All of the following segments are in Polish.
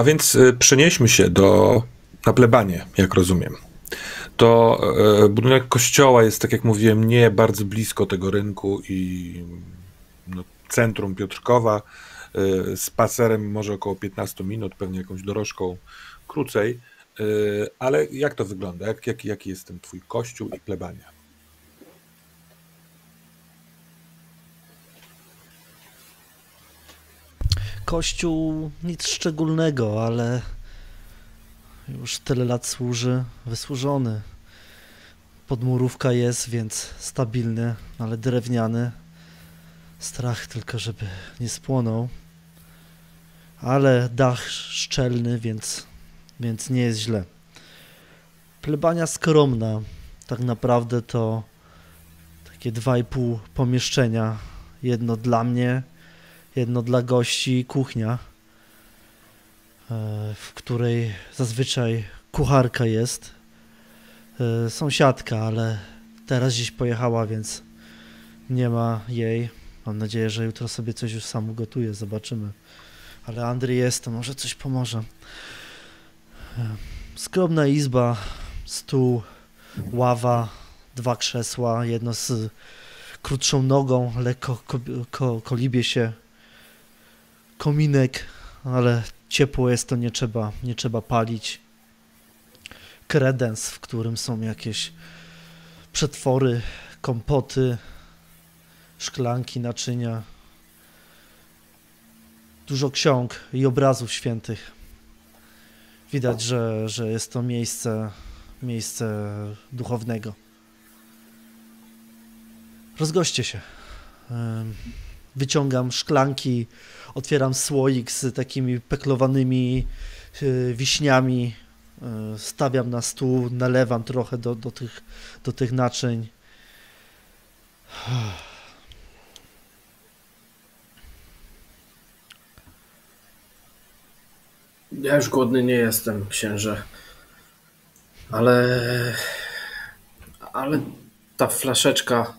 A więc y, przenieśmy się do, na plebanie, jak rozumiem. To e, budynek kościoła jest, tak jak mówiłem, nie bardzo blisko tego rynku i no, centrum Piotrkowa. E, spacerem może około 15 minut, pewnie jakąś dorożką krócej. Ale jak to wygląda? Jak, jak, jaki jest ten twój kościół i plebania? Kościół nic szczególnego, ale już tyle lat służy, wysłużony. Podmurówka jest, więc stabilny, ale drewniany. Strach tylko, żeby nie spłonął. Ale dach szczelny, więc, więc nie jest źle. Plebania skromna. Tak naprawdę to takie dwa i pół pomieszczenia. Jedno dla mnie, jedno dla gości kuchnia, e, w której zazwyczaj kucharka jest. E, sąsiadka, ale teraz gdzieś pojechała, więc nie ma jej. Mam nadzieję, że jutro sobie coś już sam ugotuje, zobaczymy. Ale Andrzej jest, to może coś pomoże. E, skromna izba, stół, ława, dwa krzesła, jedno z krótszą nogą, lekko ko, ko, kolibie się kominek, ale ciepło jest, to nie trzeba, nie trzeba palić. Kredens, w którym są jakieś przetwory, kompoty, szklanki, naczynia. Dużo ksiąg i obrazów świętych. Widać, że, że jest to miejsce, miejsce duchownego. Rozgoście się. Wyciągam szklanki, otwieram słoik z takimi peklowanymi e, wiśniami, e, stawiam na stół, nalewam trochę do, do, tych, do tych naczyń. Ja już głodny nie jestem, księże. Ale. Ale ta flaszeczka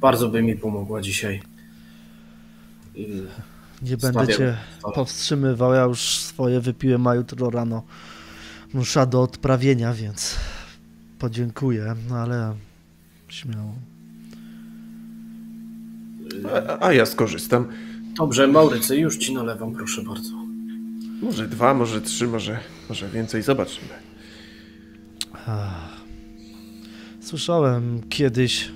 bardzo by mi pomogła dzisiaj. Nie będę cię powstrzymywał, ja już swoje wypiłem, a jutro rano msza do odprawienia, więc podziękuję, no ale śmiało. A, a ja skorzystam. Dobrze, Maurycy, już ci nalewam, proszę bardzo. Może dwa, może trzy, może, może więcej, zobaczymy. Słyszałem kiedyś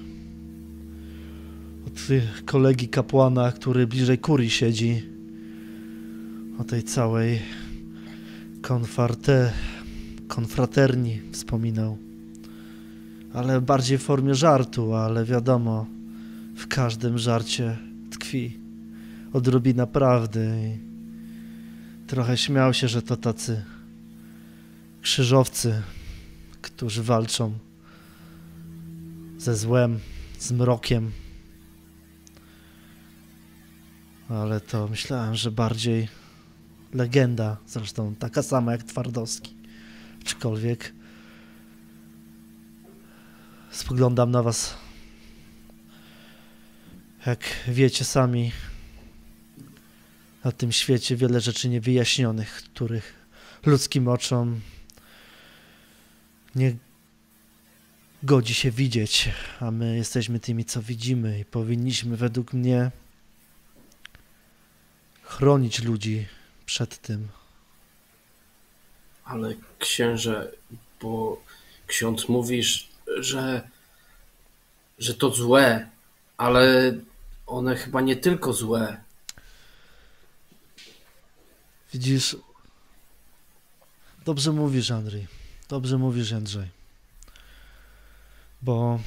od kolegi kapłana, który bliżej kurii siedzi, o tej całej konfarte, konfraterni wspominał. Ale bardziej w formie żartu, ale wiadomo, w każdym żarcie tkwi odrobina prawdy. I trochę śmiał się, że to tacy krzyżowcy, którzy walczą ze złem, z mrokiem, ale to myślałem, że bardziej legenda, zresztą taka sama jak Twardowski. Aczkolwiek spoglądam na was, jak wiecie sami, na tym świecie wiele rzeczy niewyjaśnionych, których ludzkim oczom nie godzi się widzieć, a my jesteśmy tymi, co widzimy i powinniśmy według mnie chronić ludzi przed tym. Ale księże, bo ksiądz mówisz, że, że to złe, ale one chyba nie tylko złe. Widzisz, dobrze mówisz, Andrzej. Dobrze mówisz, Andrzej. Bo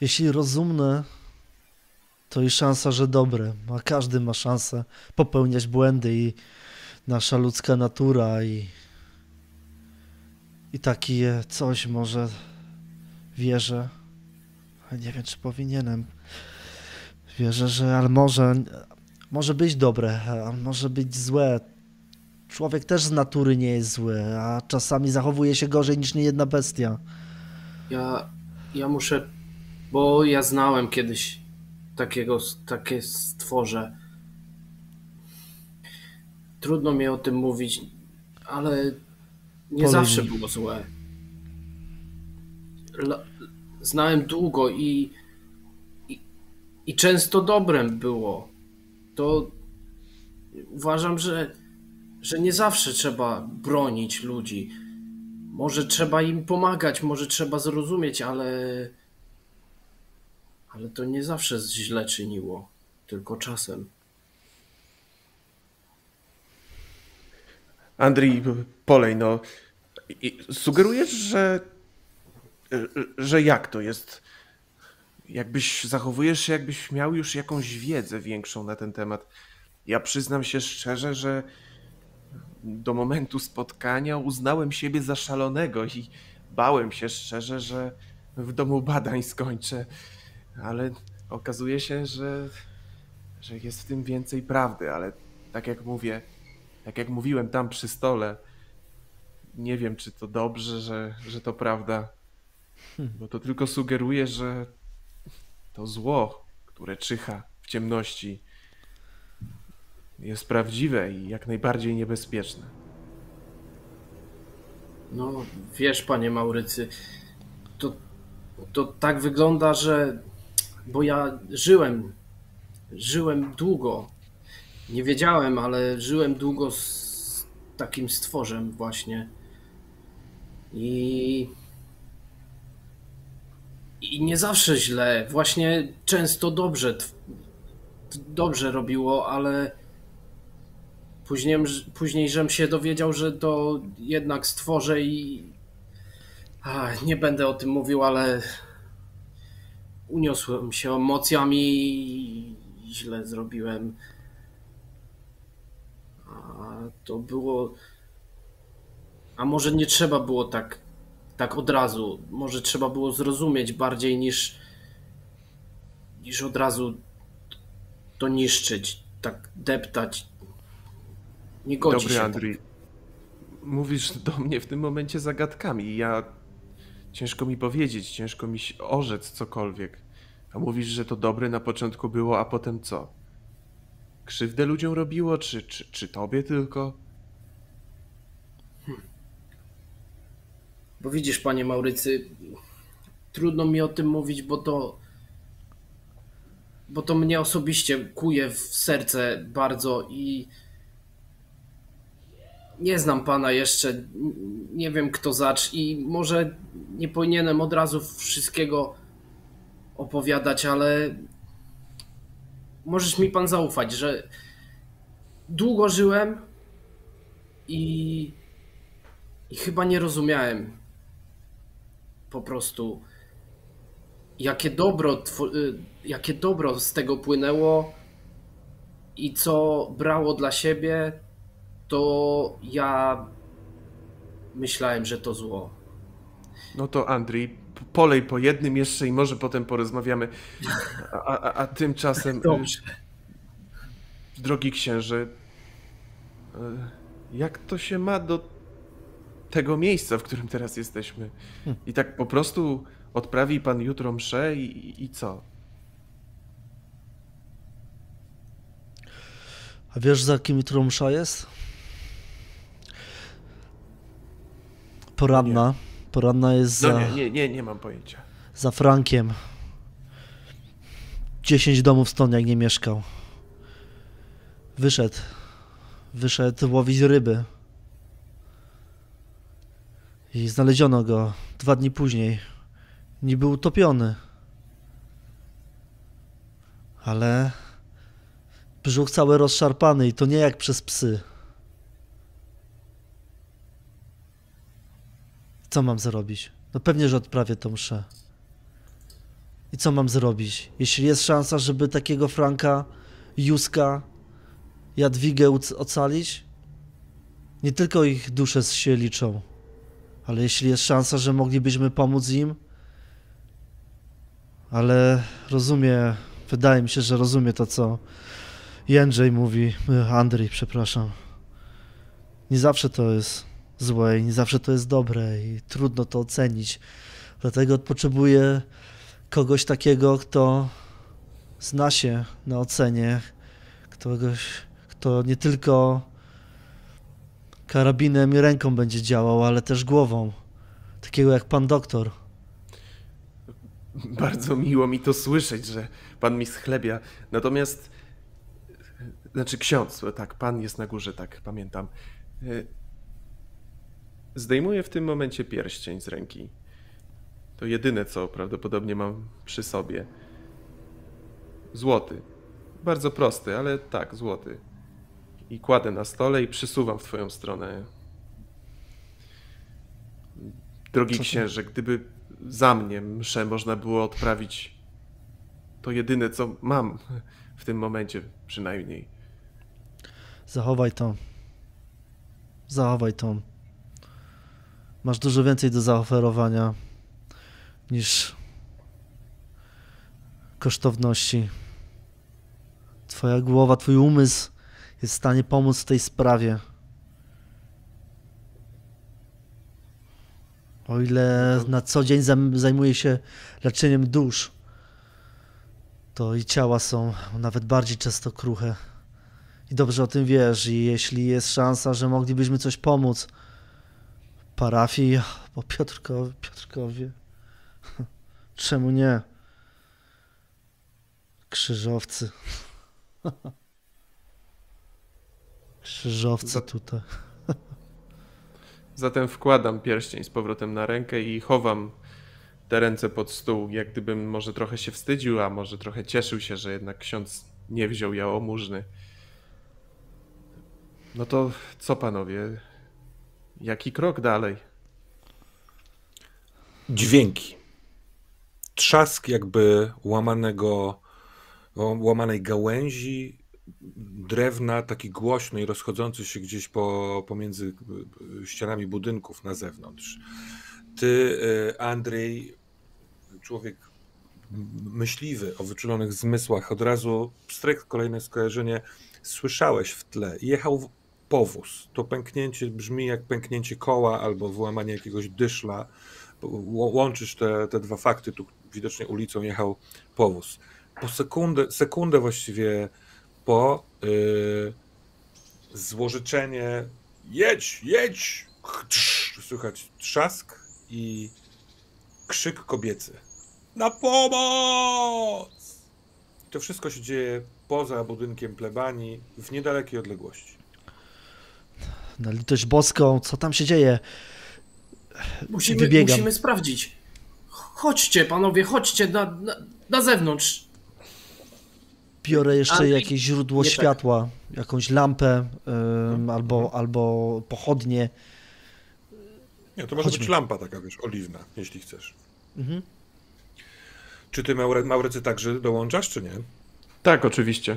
jeśli rozumne to i szansa, że dobre, a każdy ma szansę popełniać błędy i nasza ludzka natura i, i takie coś może wierzę, nie wiem czy powinienem, wierzę, że ale może, może być dobre, a może być złe. Człowiek też z natury nie jest zły, a czasami zachowuje się gorzej niż niejedna bestia. Ja, ja muszę bo ja znałem kiedyś takiego, takie stworze. Trudno mi o tym mówić, ale nie zawsze było złe. Znałem długo i, i, i często dobrem było. To uważam, że, że nie zawsze trzeba bronić ludzi. Może trzeba im pomagać, może trzeba zrozumieć, ale. Ale to nie zawsze źle czyniło, tylko czasem. Andrii, polej, no. Sugerujesz, że. że jak to jest? Jakbyś zachowujesz się, jakbyś miał już jakąś wiedzę większą na ten temat. Ja przyznam się szczerze, że do momentu spotkania uznałem siebie za szalonego i bałem się szczerze, że w domu badań skończę. Ale okazuje się, że, że jest w tym więcej prawdy, ale tak jak mówię, tak jak mówiłem tam przy stole, nie wiem, czy to dobrze, że, że to prawda, bo to tylko sugeruje, że to zło, które czyha w ciemności, jest prawdziwe i jak najbardziej niebezpieczne. No, wiesz, panie Maurycy, to, to tak wygląda, że. Bo ja żyłem. Żyłem długo. Nie wiedziałem, ale żyłem długo z takim stworzem, właśnie. I. I nie zawsze źle. Właśnie często dobrze. Dobrze robiło, ale. Później, później żem się dowiedział, że to jednak stworzę i. A, nie będę o tym mówił, ale. Uniosłem się emocjami i źle zrobiłem. A to było. A może nie trzeba było tak, tak od razu. Może trzeba było zrozumieć bardziej niż. niż od razu to niszczyć, tak deptać. Nie godzi Dobry się. tak. Mówisz do mnie w tym momencie zagadkami ja... Ciężko mi powiedzieć, ciężko mi orzec cokolwiek. A mówisz, że to dobre na początku było, a potem co? Krzywdę ludziom robiło, czy, czy, czy tobie tylko? Bo widzisz, panie Maurycy, trudno mi o tym mówić, bo to. Bo to mnie osobiście kuje w serce bardzo i. Nie znam pana jeszcze, nie wiem kto zacz i może nie powinienem od razu wszystkiego opowiadać, ale możesz mi pan zaufać, że długo żyłem i, i chyba nie rozumiałem po prostu jakie dobro, y, jakie dobro z tego płynęło i co brało dla siebie, to ja myślałem, że to zło. No to Andrzej, polej po jednym jeszcze i może potem porozmawiamy. A, a, a tymczasem, Dobrze. y, drogi księże, y, jak to się ma do tego miejsca, w którym teraz jesteśmy? I tak po prostu odprawi pan jutro mszę i, i, i co? A wiesz, za kim jutro msza jest? Poranna. Poranna jest No za, nie, nie, nie, nie mam pojęcia. za Frankiem. 10 domów stąd, jak nie mieszkał. Wyszedł. Wyszedł łowić ryby. I znaleziono go dwa dni później. Niby utopiony. Ale brzuch cały rozszarpany i to nie jak przez psy. Co mam zrobić? No pewnie, że odprawię tą mszę. I co mam zrobić? Jeśli jest szansa, żeby takiego Franka, Józka, Jadwigę ocalić, nie tylko ich dusze się liczą, ale jeśli jest szansa, że moglibyśmy pomóc im, ale rozumie, wydaje mi się, że rozumie to, co Jędrzej mówi, Andrzej, przepraszam. Nie zawsze to jest złe i nie zawsze to jest dobre i trudno to ocenić. Dlatego potrzebuję kogoś takiego, kto zna się na ocenie, kogoś, kto nie tylko karabinem i ręką będzie działał, ale też głową. Takiego jak pan doktor. Bardzo miło mi to słyszeć, że pan mi schlebia. Natomiast, znaczy ksiądz, tak, pan jest na górze, tak, pamiętam. Zdejmuję w tym momencie pierścień z ręki. To jedyne, co prawdopodobnie mam przy sobie. Złoty. Bardzo prosty, ale tak, złoty. I kładę na stole i przysuwam w twoją stronę. Drogi księże, gdyby za mnie mszę można było odprawić to jedyne, co mam w tym momencie przynajmniej. Zachowaj to. Zachowaj to. Masz dużo więcej do zaoferowania niż kosztowności. Twoja głowa, twój umysł jest w stanie pomóc w tej sprawie. O ile na co dzień zajmuje się leczeniem dusz, to i ciała są nawet bardziej często kruche. I dobrze o tym wiesz, i jeśli jest szansa, że moglibyśmy coś pomóc parafii, bo Piotrkowie, Piotrkowie, czemu nie? Krzyżowcy. Krzyżowcy tutaj. Zatem wkładam pierścień z powrotem na rękę i chowam te ręce pod stół, jak gdybym może trochę się wstydził, a może trochę cieszył się, że jednak ksiądz nie wziął jałmużny. No to co panowie? Jaki krok dalej? Dźwięki. Trzask jakby łamanego, łamanej gałęzi, drewna, taki głośny i rozchodzący się gdzieś po, pomiędzy ścianami budynków na zewnątrz. Ty, e, Andrzej, człowiek myśliwy o wyczulonych zmysłach, od razu stryk kolejne skojarzenie, słyszałeś w tle. Jechał powóz. To pęknięcie brzmi jak pęknięcie koła albo wyłamanie jakiegoś dyszla. Łączysz te, te dwa fakty. Tu widocznie ulicą jechał powóz. Po sekundę, sekundę właściwie po yy, złożyczenie jedź, jedź, słychać trzask i krzyk kobiecy. Na pomoc! To wszystko się dzieje poza budynkiem plebanii, w niedalekiej odległości. Na litość boską, co tam się dzieje? Musimy, musimy sprawdzić. Chodźcie, panowie, chodźcie na, na, na zewnątrz. Biorę jeszcze jakieś źródło tak. światła, tak. jakąś lampę ym, albo, albo pochodnie. Nie, to może Chodźmy. być lampa taka, wiesz, oliwna, jeśli chcesz. Mhm. Czy ty, Maure, Maurycy, także dołączasz, czy nie? Tak, oczywiście.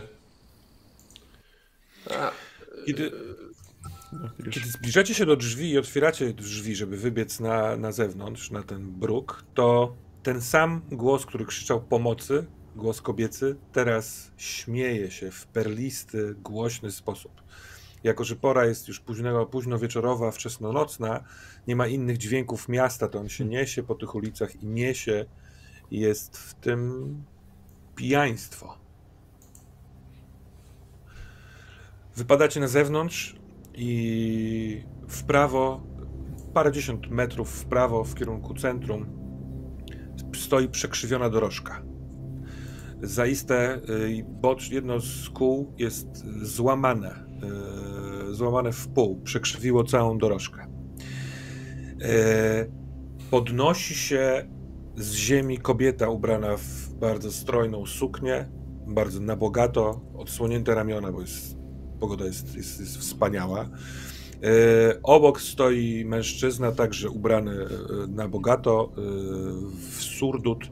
Kiedy, no, kiedy zbliżacie się do drzwi i otwieracie drzwi, żeby wybiec na, na zewnątrz, na ten bruk, to ten sam głos, który krzyczał pomocy, głos kobiecy, teraz śmieje się w perlisty, głośny sposób. Jako, że pora jest już późnego, późno wieczorowa, wczesnonocna, nie ma innych dźwięków miasta, to on się niesie po tych ulicach i niesie jest w tym pijaństwo. Wypadacie na zewnątrz i w prawo, parędziesiąt metrów w prawo, w kierunku centrum, stoi przekrzywiona dorożka. Zaiste y, bocz, jedno z kół jest złamane, y, złamane w pół, przekrzywiło całą dorożkę. Y, podnosi się z ziemi kobieta ubrana w bardzo strojną suknię, bardzo na bogato, odsłonięte ramiona, bo jest, pogoda jest, jest, jest wspaniała. obok stoi mężczyzna, także ubrany na bogato, w surdut,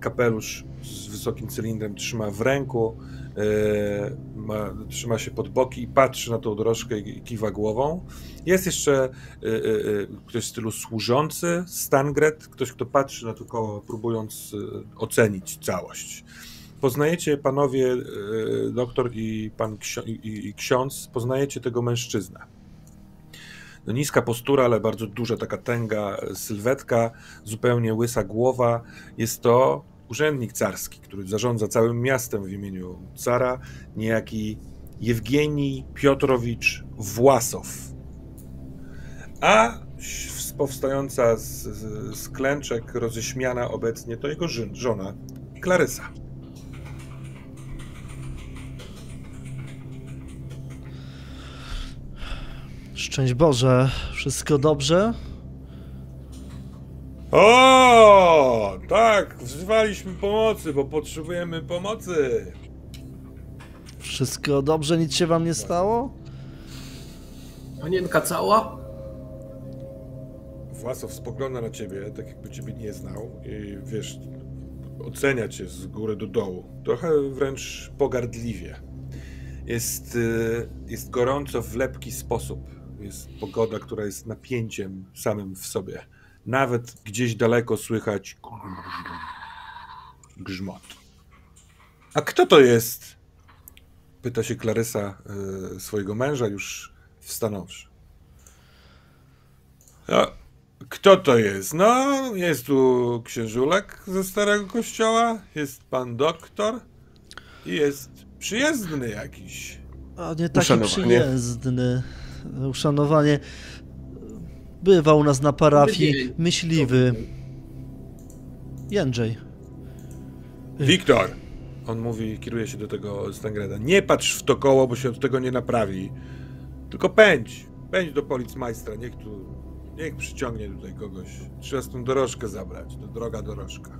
kapelusz z wysokim cylindrem trzyma w ręku, e, ma, trzyma się pod boki i patrzy na tą dorożkę i kiwa głową. Jest jeszcze e, e, ktoś w stylu służący, Stangret, ktoś, kto patrzy na to koło, próbując ocenić całość. Poznajecie panowie, doktor i pan ksiądz, poznajecie tego mężczyznę. No, niska postura, ale bardzo duża taka tęga sylwetka, zupełnie łysa głowa. Jest to urzędnik carski, który zarządza całym miastem w imieniu cara, niejaki Jewgenij Piotrowicz Własow. A powstająca z, z, z klęczek, roześmiana obecnie, to jego żyn, żona, Klarysa. Szczęść Boże, wszystko dobrze? O, tak, wzywaliśmy pomocy, bo potrzebujemy pomocy. Wszystko dobrze, nic się wam nie stało? Panienka cała? Własow spogląda na ciebie, tak jakby ciebie nie znał i wiesz, ocenia cię z góry do dołu. Trochę wręcz pogardliwie. Jest, y, jest gorąco w lepki sposób. Jest pogoda, która jest napięciem samym w sobie. Nawet gdzieś daleko słychać grzmot. A kto to jest? Pyta się Klarysa y, swojego męża, już wstanąwszy. No, kto to jest? No, jest tu księżulek ze Starego Kościoła, jest pan doktor i jest przyjezdny jakiś. A nie taki Uszanowanie. przyjezdny. Uszanowanie. Bywał u nas na parafii myśliwy. Jędrzej. Wiktor! On mówi, kieruje się do tego Stangreda. Nie patrz w to koło, bo się od tego nie naprawi. Tylko pędź. Pędź do policmajstra. Niech tu, niech przyciągnie tutaj kogoś. Trzeba stąd dorożkę zabrać. To droga dorożka.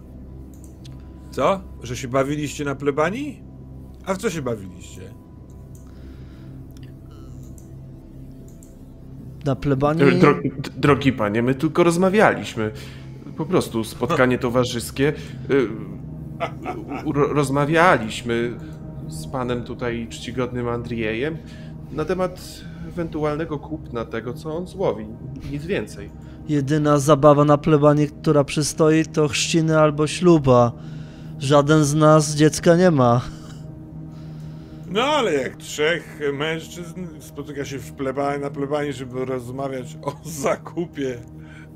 Co? Że się bawiliście na plebanii? A w co się bawiliście? Na plebanii. E, Dro, d- drogi panie, my tylko rozmawialiśmy. Po prostu spotkanie towarzyskie. Ro- Rozmawialiśmy z panem tutaj czcigodnym Andriejem na temat ewentualnego kupna tego, co on złowi. Nic więcej. Jedyna zabawa na plebanii, która przystoi, to chrzciny albo śluba. Żaden z nas dziecka nie ma. No ale jak trzech mężczyzn spotyka się w plebanii, na plebanii, żeby rozmawiać o zakupie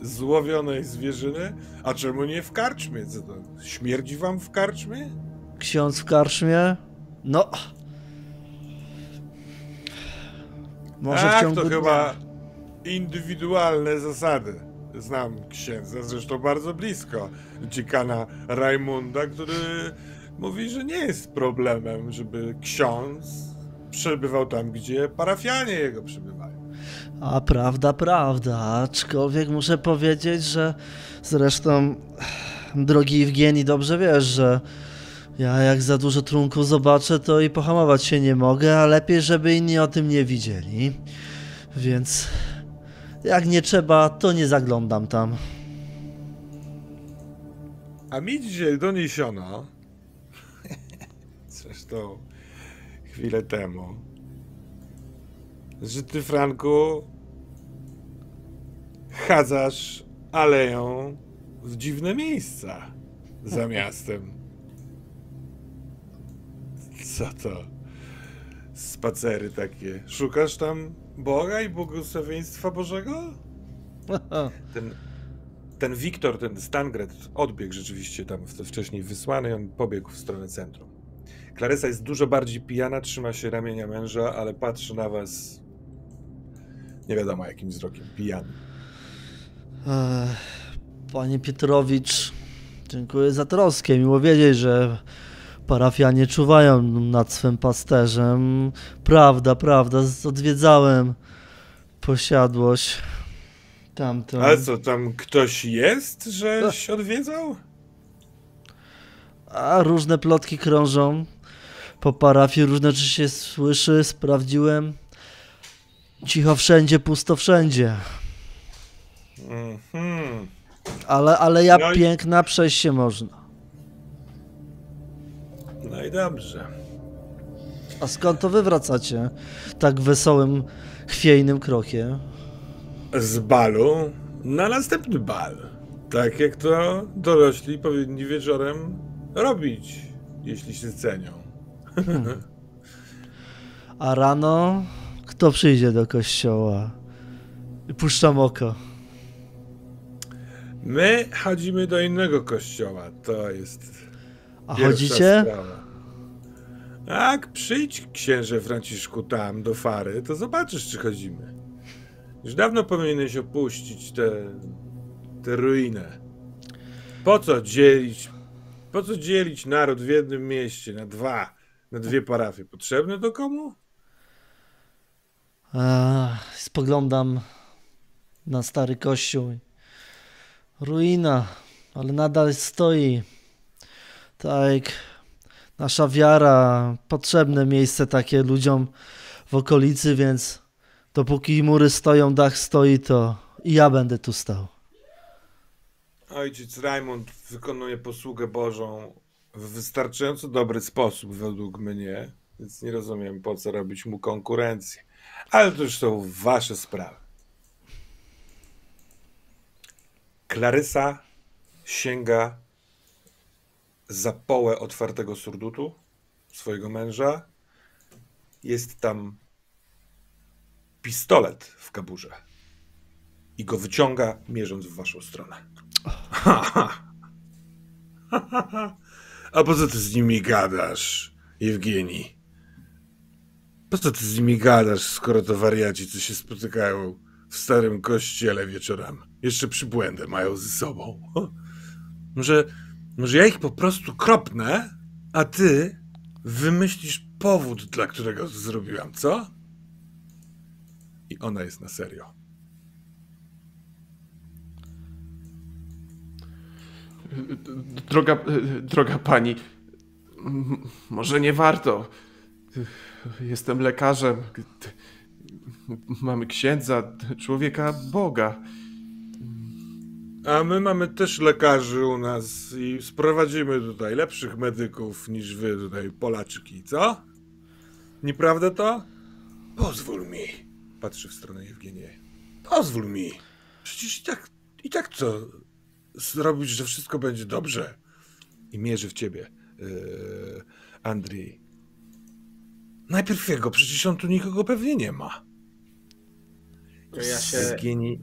złowionej zwierzyny, a czemu nie w karczmie? Co to? Śmierdzi wam w karczmie? Ksiądz w karczmie? No. Może w tak, ciągu to dnia. chyba indywidualne zasady. Znam księdza, zresztą bardzo blisko, dziekana Rajmunda, który mówi, że nie jest problemem, żeby ksiądz przebywał tam, gdzie parafianie jego przebywają. A prawda, prawda. Aczkolwiek muszę powiedzieć, że zresztą, drogi Jewgeni, dobrze wiesz, że ja jak za dużo trunków zobaczę, to i pohamować się nie mogę, a lepiej, żeby inni o tym nie widzieli. Więc jak nie trzeba, to nie zaglądam tam. A mi dzisiaj doniesiono, zresztą chwilę temu, że ty, Franku, chadzasz aleją w dziwne miejsca za miastem. Co to? Spacery takie. Szukasz tam Boga i błogosławieństwa Bożego? Ten, ten Wiktor, ten Stangret odbiegł rzeczywiście tam wcześniej wysłany on pobiegł w stronę centrum. Klarysa jest dużo bardziej pijana, trzyma się ramienia męża, ale patrzy na was nie wiadomo jakim wzrokiem, pijany. Panie Pietrowicz, dziękuję za troskę. Miło wiedzieć, że parafianie czuwają nad swym pasterzem. Prawda, prawda, odwiedzałem posiadłość tamtą. Ale co, tam ktoś jest, żeś odwiedzał? A różne plotki krążą po parafii, różne rzeczy się słyszy, sprawdziłem. Cicho wszędzie, pusto wszędzie. Mhm. Ale, ale ja No i- piękna przejść się można. No i dobrze. A skąd to wy wracacie? Tak wesołym, chwiejnym krokiem. Z balu na następny bal. Tak jak to dorośli powinni wieczorem robić, jeśli się cenią. A rano kto przyjdzie do kościoła? Puszczam oko. My chodzimy do innego kościoła. To jest A chodzicie? sprawa. Tak, przyjdź księże Franciszku tam do Fary, to zobaczysz, czy chodzimy. Już dawno powinieneś opuścić tę tę ruinę. Po co dzielić, po co dzielić naród w jednym mieście na dwa, na dwie parafie? Potrzebne to komu? Spoglądam na stary kościół. Ruina, ale nadal stoi. Tak, nasza wiara, potrzebne miejsce takie ludziom w okolicy, więc dopóki mury stoją, dach stoi, to i ja będę tu stał. Ojciec Rajmund wykonuje posługę Bożą w wystarczająco dobry sposób, według mnie, więc nie rozumiem, po co robić mu konkurencję. Ale to już są wasze sprawy. Klarysa sięga za połę otwartego surdutu swojego męża. Jest tam pistolet w kaburze i go wyciąga, mierząc w waszą stronę. A po co ty z nimi gadasz, Jewgeni? Po co ty z nimi gadasz, skoro to wariaci, co się spotykają w starym kościele wieczorem? Jeszcze przybłędę mają ze sobą. Może, może ja ich po prostu kropnę, a ty wymyślisz powód, dla którego to zrobiłam, co? I ona jest na serio. Droga, droga pani, może nie warto. Jestem lekarzem. Mamy księdza, człowieka Boga. A my mamy też lekarzy u nas i sprowadzimy tutaj lepszych medyków niż wy tutaj, Polaczki, co? Nieprawda to? Pozwól mi. Patrzy w stronę Jewgenia. Pozwól mi. Przecież i tak, i tak co? Zrobić, że wszystko będzie dobrze. I mierzy w ciebie, yy, Andrzej. Najpierw jego, przecież on tu nikogo pewnie nie ma. To ja się Jewgeni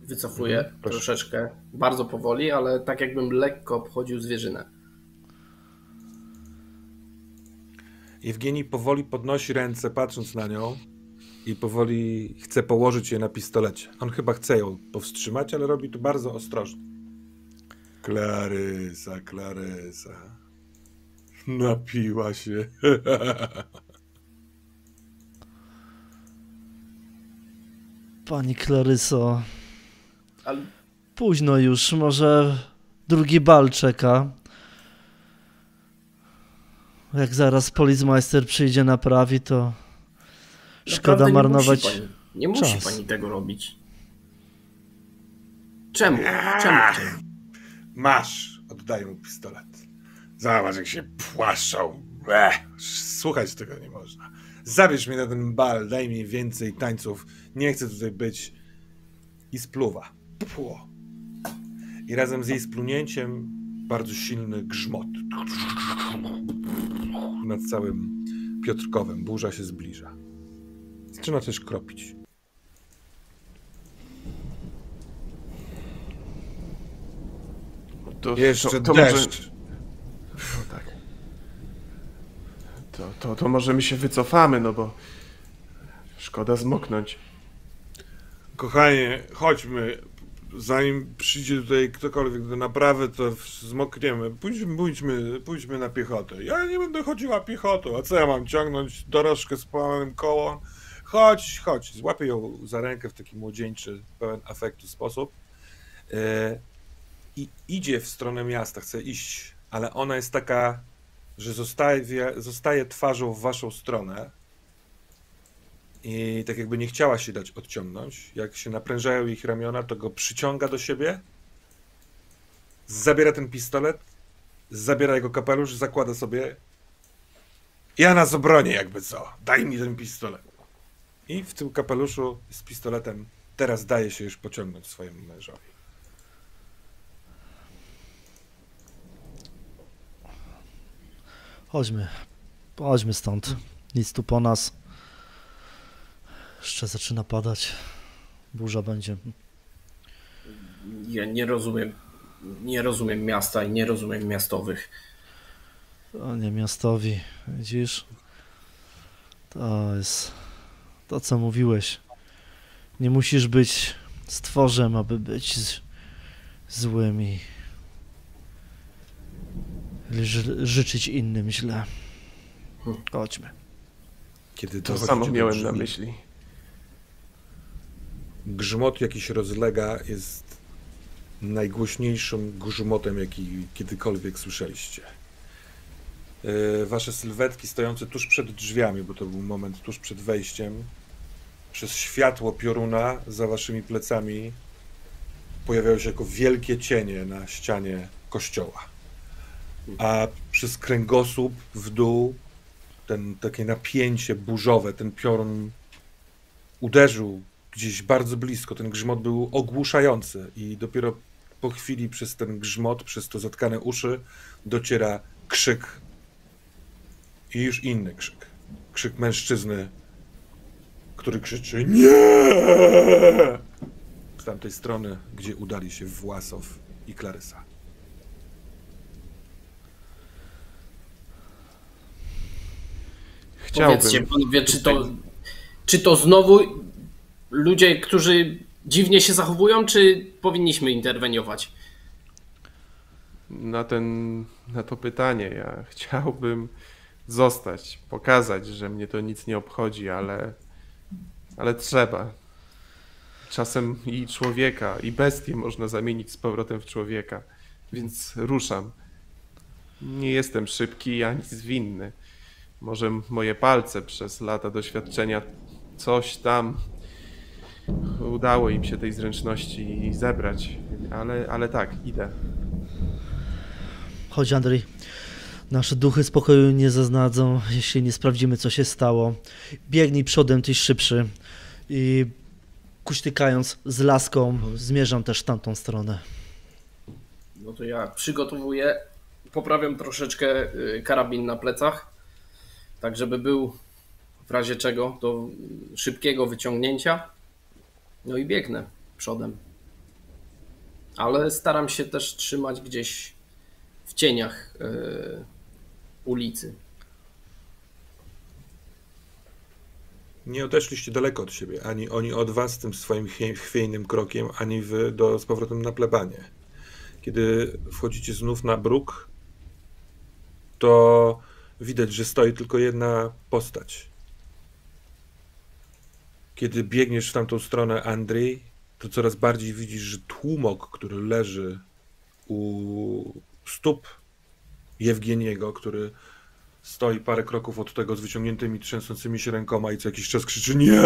wycofuję Mhm, troszeczkę, bardzo powoli, ale tak jakbym lekko obchodził zwierzynę. Jewgeni powoli podnosi ręce, patrząc na nią i powoli chce położyć je na pistolecie. On chyba chce ją powstrzymać, ale robi to bardzo ostrożnie. Klarysa, Klarysa. Napiła się. Pani Klaryso, Ale późno już, może drugi bal czeka. Jak zaraz policmeister przyjdzie naprawi, to szkoda naprawdę nie marnować. Musi pani, nie musi czas. pani tego robić. Czemu? Czemu? Czemu? Masz! Oddaję mu pistolet. Zobacz, jak się płaszczą. Ech, słuchać tego nie można. Zabierz mnie na ten bal, daj mi więcej tańców. Nie chcę tutaj być. I spluwa. Pło. I razem z jej splunięciem bardzo silny grzmot. Nad całym Piotrkowem. Burza się zbliża. Zaczyna też kropić. To, Jeszcze to, to deszcz. Może, no tak. To, to, to może my się wycofamy, no bo szkoda zmoknąć. Kochanie, chodźmy. Zanim przyjdzie tutaj ktokolwiek do naprawy, to zmokniemy. Pójdźmy, pójdźmy, pójdźmy na piechotę. Ja nie będę chodziła piechotą. A co ja mam ciągnąć dorożkę z połamanym kołem? Chodź, chodź. Złapię ją za rękę w taki młodzieńczy, pełen afektu sposób. E, I idzie w stronę miasta, chce iść, ale ona jest taka, że zostaje, zostaje twarzą w waszą stronę. I tak jakby nie chciała się dać odciągnąć. Jak się naprężają ich ramiona, to go przyciąga do siebie. Zabiera ten pistolet, zabiera jego kapelusz, zakłada sobie. Ja nas obronię, jakby co. Daj mi ten pistolet. I w tym kapeluszu z pistoletem teraz daje się już pociągnąć swojemu mężowi. Chodźmy, chodźmy stąd. Nic tu po nas. Jeszcze zaczyna padać. Burza będzie. Ja nie rozumiem. Nie rozumiem miasta i nie rozumiem miastowych. To nie miastowi, widzisz? To jest to, co mówiłeś. Nie musisz być stworzem, aby być z, złym i ży, życzyć innym źle. Chodźmy. Kiedy To dochodzicie samo miałem na myśli. Grzmot jakiś rozlega jest najgłośniejszym grzmotem, jaki kiedykolwiek słyszeliście. Yy, Wasze sylwetki stojące tuż przed drzwiami, bo to był moment tuż przed wejściem, przez światło pioruna za waszymi plecami pojawiają się jako wielkie cienie na ścianie kościoła. A przez kręgosłup w dół ten takie napięcie burzowe, ten piorun uderzył gdzieś bardzo blisko. Ten grzmot był ogłuszający i dopiero po chwili przez ten grzmot, przez to zatkane uszy dociera krzyk i już inny krzyk. Krzyk mężczyzny, który krzyczy NIE! Z tamtej strony, gdzie udali się Własow i Klarysa. Powiedzcie Chciałbym. panowie, czy to, czy to znowu ludzie, którzy dziwnie się zachowują, czy powinniśmy interweniować? Na, ten, na to pytanie ja chciałbym zostać, pokazać, że mnie to nic nie obchodzi, ale, ale trzeba. Czasem i człowieka, i bestię można zamienić z powrotem w człowieka, więc ruszam. Nie jestem szybki ani zwinny. Może moje palce przez lata doświadczenia coś tam udało im się tej zręczności zebrać, ale, ale tak, idę. Chodź, Andrzej. Nasze duchy spokoju nie zaznadzą, jeśli nie sprawdzimy, co się stało. Biegnij przodem, tyś szybszy. I kuśtykając z laską, zmierzam też w tamtą stronę. No to ja przygotowuję, poprawiam troszeczkę y, karabin na plecach, tak żeby był w razie czego do szybkiego wyciągnięcia. No i biegnę przodem. Ale staram się też trzymać gdzieś w cieniach y, ulicy. Nie odeszliście daleko od siebie, ani oni od was tym swoim chwie- chwiejnym krokiem, ani wy do, z powrotem na plebanie. Kiedy wchodzicie znów na bruk, to widać, że stoi tylko jedna postać. Kiedy biegniesz w tamtą stronę, Andrzej, to coraz bardziej widzisz, że tłumok, który leży u stóp Jewgieniego, który stoi parę kroków od tego z wyciągniętymi, trzęsącymi się rękoma i co jakiś czas krzyczy nie!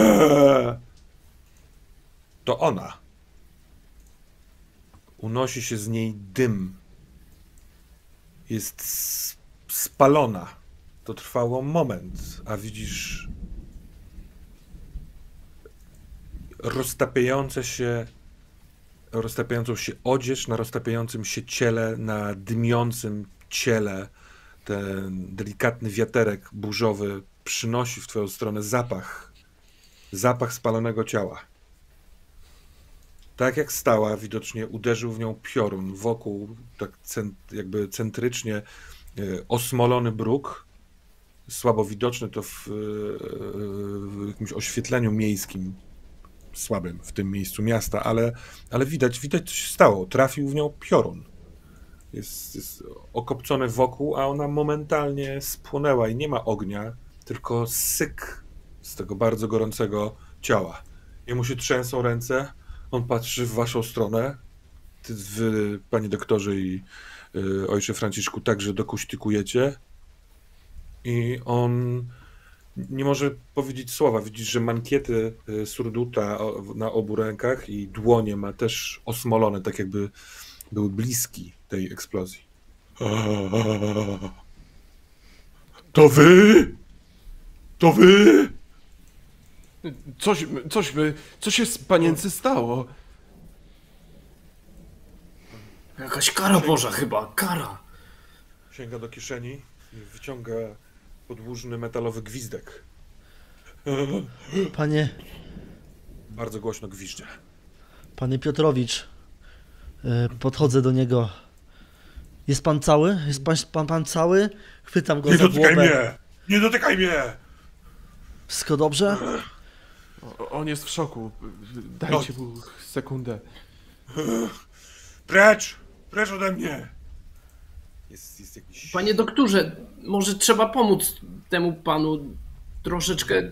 To ona. Unosi się z niej dym. Jest spalona. To trwało moment, a widzisz roztapiające się roztapiającą się odzież na roztapiającym się ciele, na dymiącym ciele ten delikatny wiaterek burzowy przynosi w twoją stronę zapach. Zapach spalonego ciała. Tak jak stała, widocznie uderzył w nią piorun. Wokół, tak cent, jakby centrycznie osmolony bruk. Słabo widoczny to w, e, w jakimś oświetleniu miejskim, słabym w tym miejscu miasta, ale, ale widać, widać co się stało. Trafił w nią piorun jest, jest okopcone wokół, a ona momentalnie spłonęła i nie ma ognia, tylko syk z tego bardzo gorącego ciała. Jemu się trzęsą ręce, on patrzy w waszą stronę. Ty, wy, panie doktorze i ojcze Franciszku, także dokuśtykujecie. I on nie może powiedzieć słowa. Widzisz, że mankiety y, surduta na obu rękach i dłonie ma też osmolone, tak jakby był bliski tej eksplozji. To wy? To wy? Coś, coś, by- co się z panience stało? Jakaś kara Boża chyba, kara. Sięga do kieszeni i wyciąga podłużny metalowy gwizdek. Panie, Bardzo głośno gwizdże. panie Piotrowicz, y, podchodzę do niego Jest pan cały? Jest pan, pan, pan cały? Chwytam go Nie za dotykaj głowę. mnie! Nie dotykaj mnie! Wszystko dobrze? On jest w szoku. Dajcie No. mu sekundę. Precz! Precz ode mnie! Jest, jest jakiś... Panie doktorze, może trzeba pomóc temu panu troszeczkę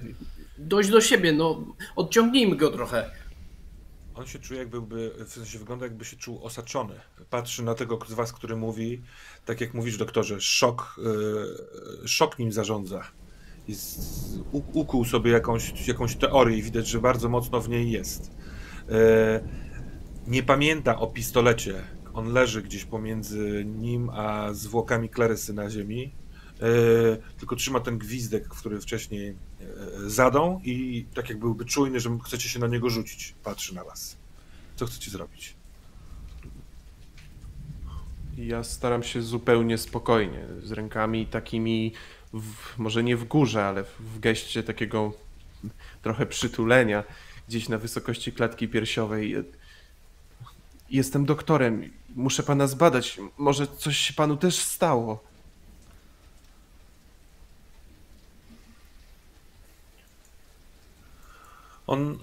dojść do siebie, no odciągnijmy go trochę. On się czuje jakby, w sensie wygląda jakby się czuł osaczony. Patrzy na tego z was, który mówi, tak jak mówisz doktorze, szok, yy, szok nim zarządza. Jest, u- ukuł sobie jakąś, jakąś teorię i widać, że bardzo mocno w niej jest. Yy, nie pamięta o pistolecie. On leży gdzieś pomiędzy nim a zwłokami Klarysy na ziemi. Yy, tylko trzyma ten gwizdek, który wcześniej yy, zadał i tak jak byłby czujny, że chcecie się na niego rzucić. Patrzy na was. Co chcecie zrobić? Ja staram się zupełnie spokojnie, z rękami takimi, w, może nie w górze, ale w geście takiego trochę przytulenia, gdzieś na wysokości klatki piersiowej. Jestem doktorem, muszę pana zbadać. Może coś się panu też stało. On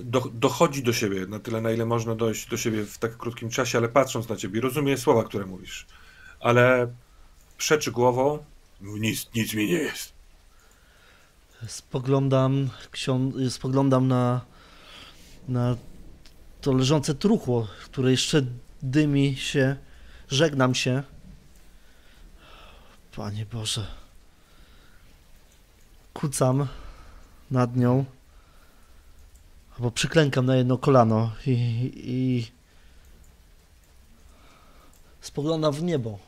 do, dochodzi do siebie na tyle, na ile można dojść do siebie w tak krótkim czasie, ale patrząc na ciebie, rozumie słowa, które mówisz. Ale przeczy głową. "No Nic, nic mi nie jest. Spoglądam, ksią- spoglądam na, na to leżące truchło, które jeszcze dymi się. Żegnam się. Panie Boże. Kucam nad nią. Albo przyklękam na jedno kolano i, i spoglądam w niebo.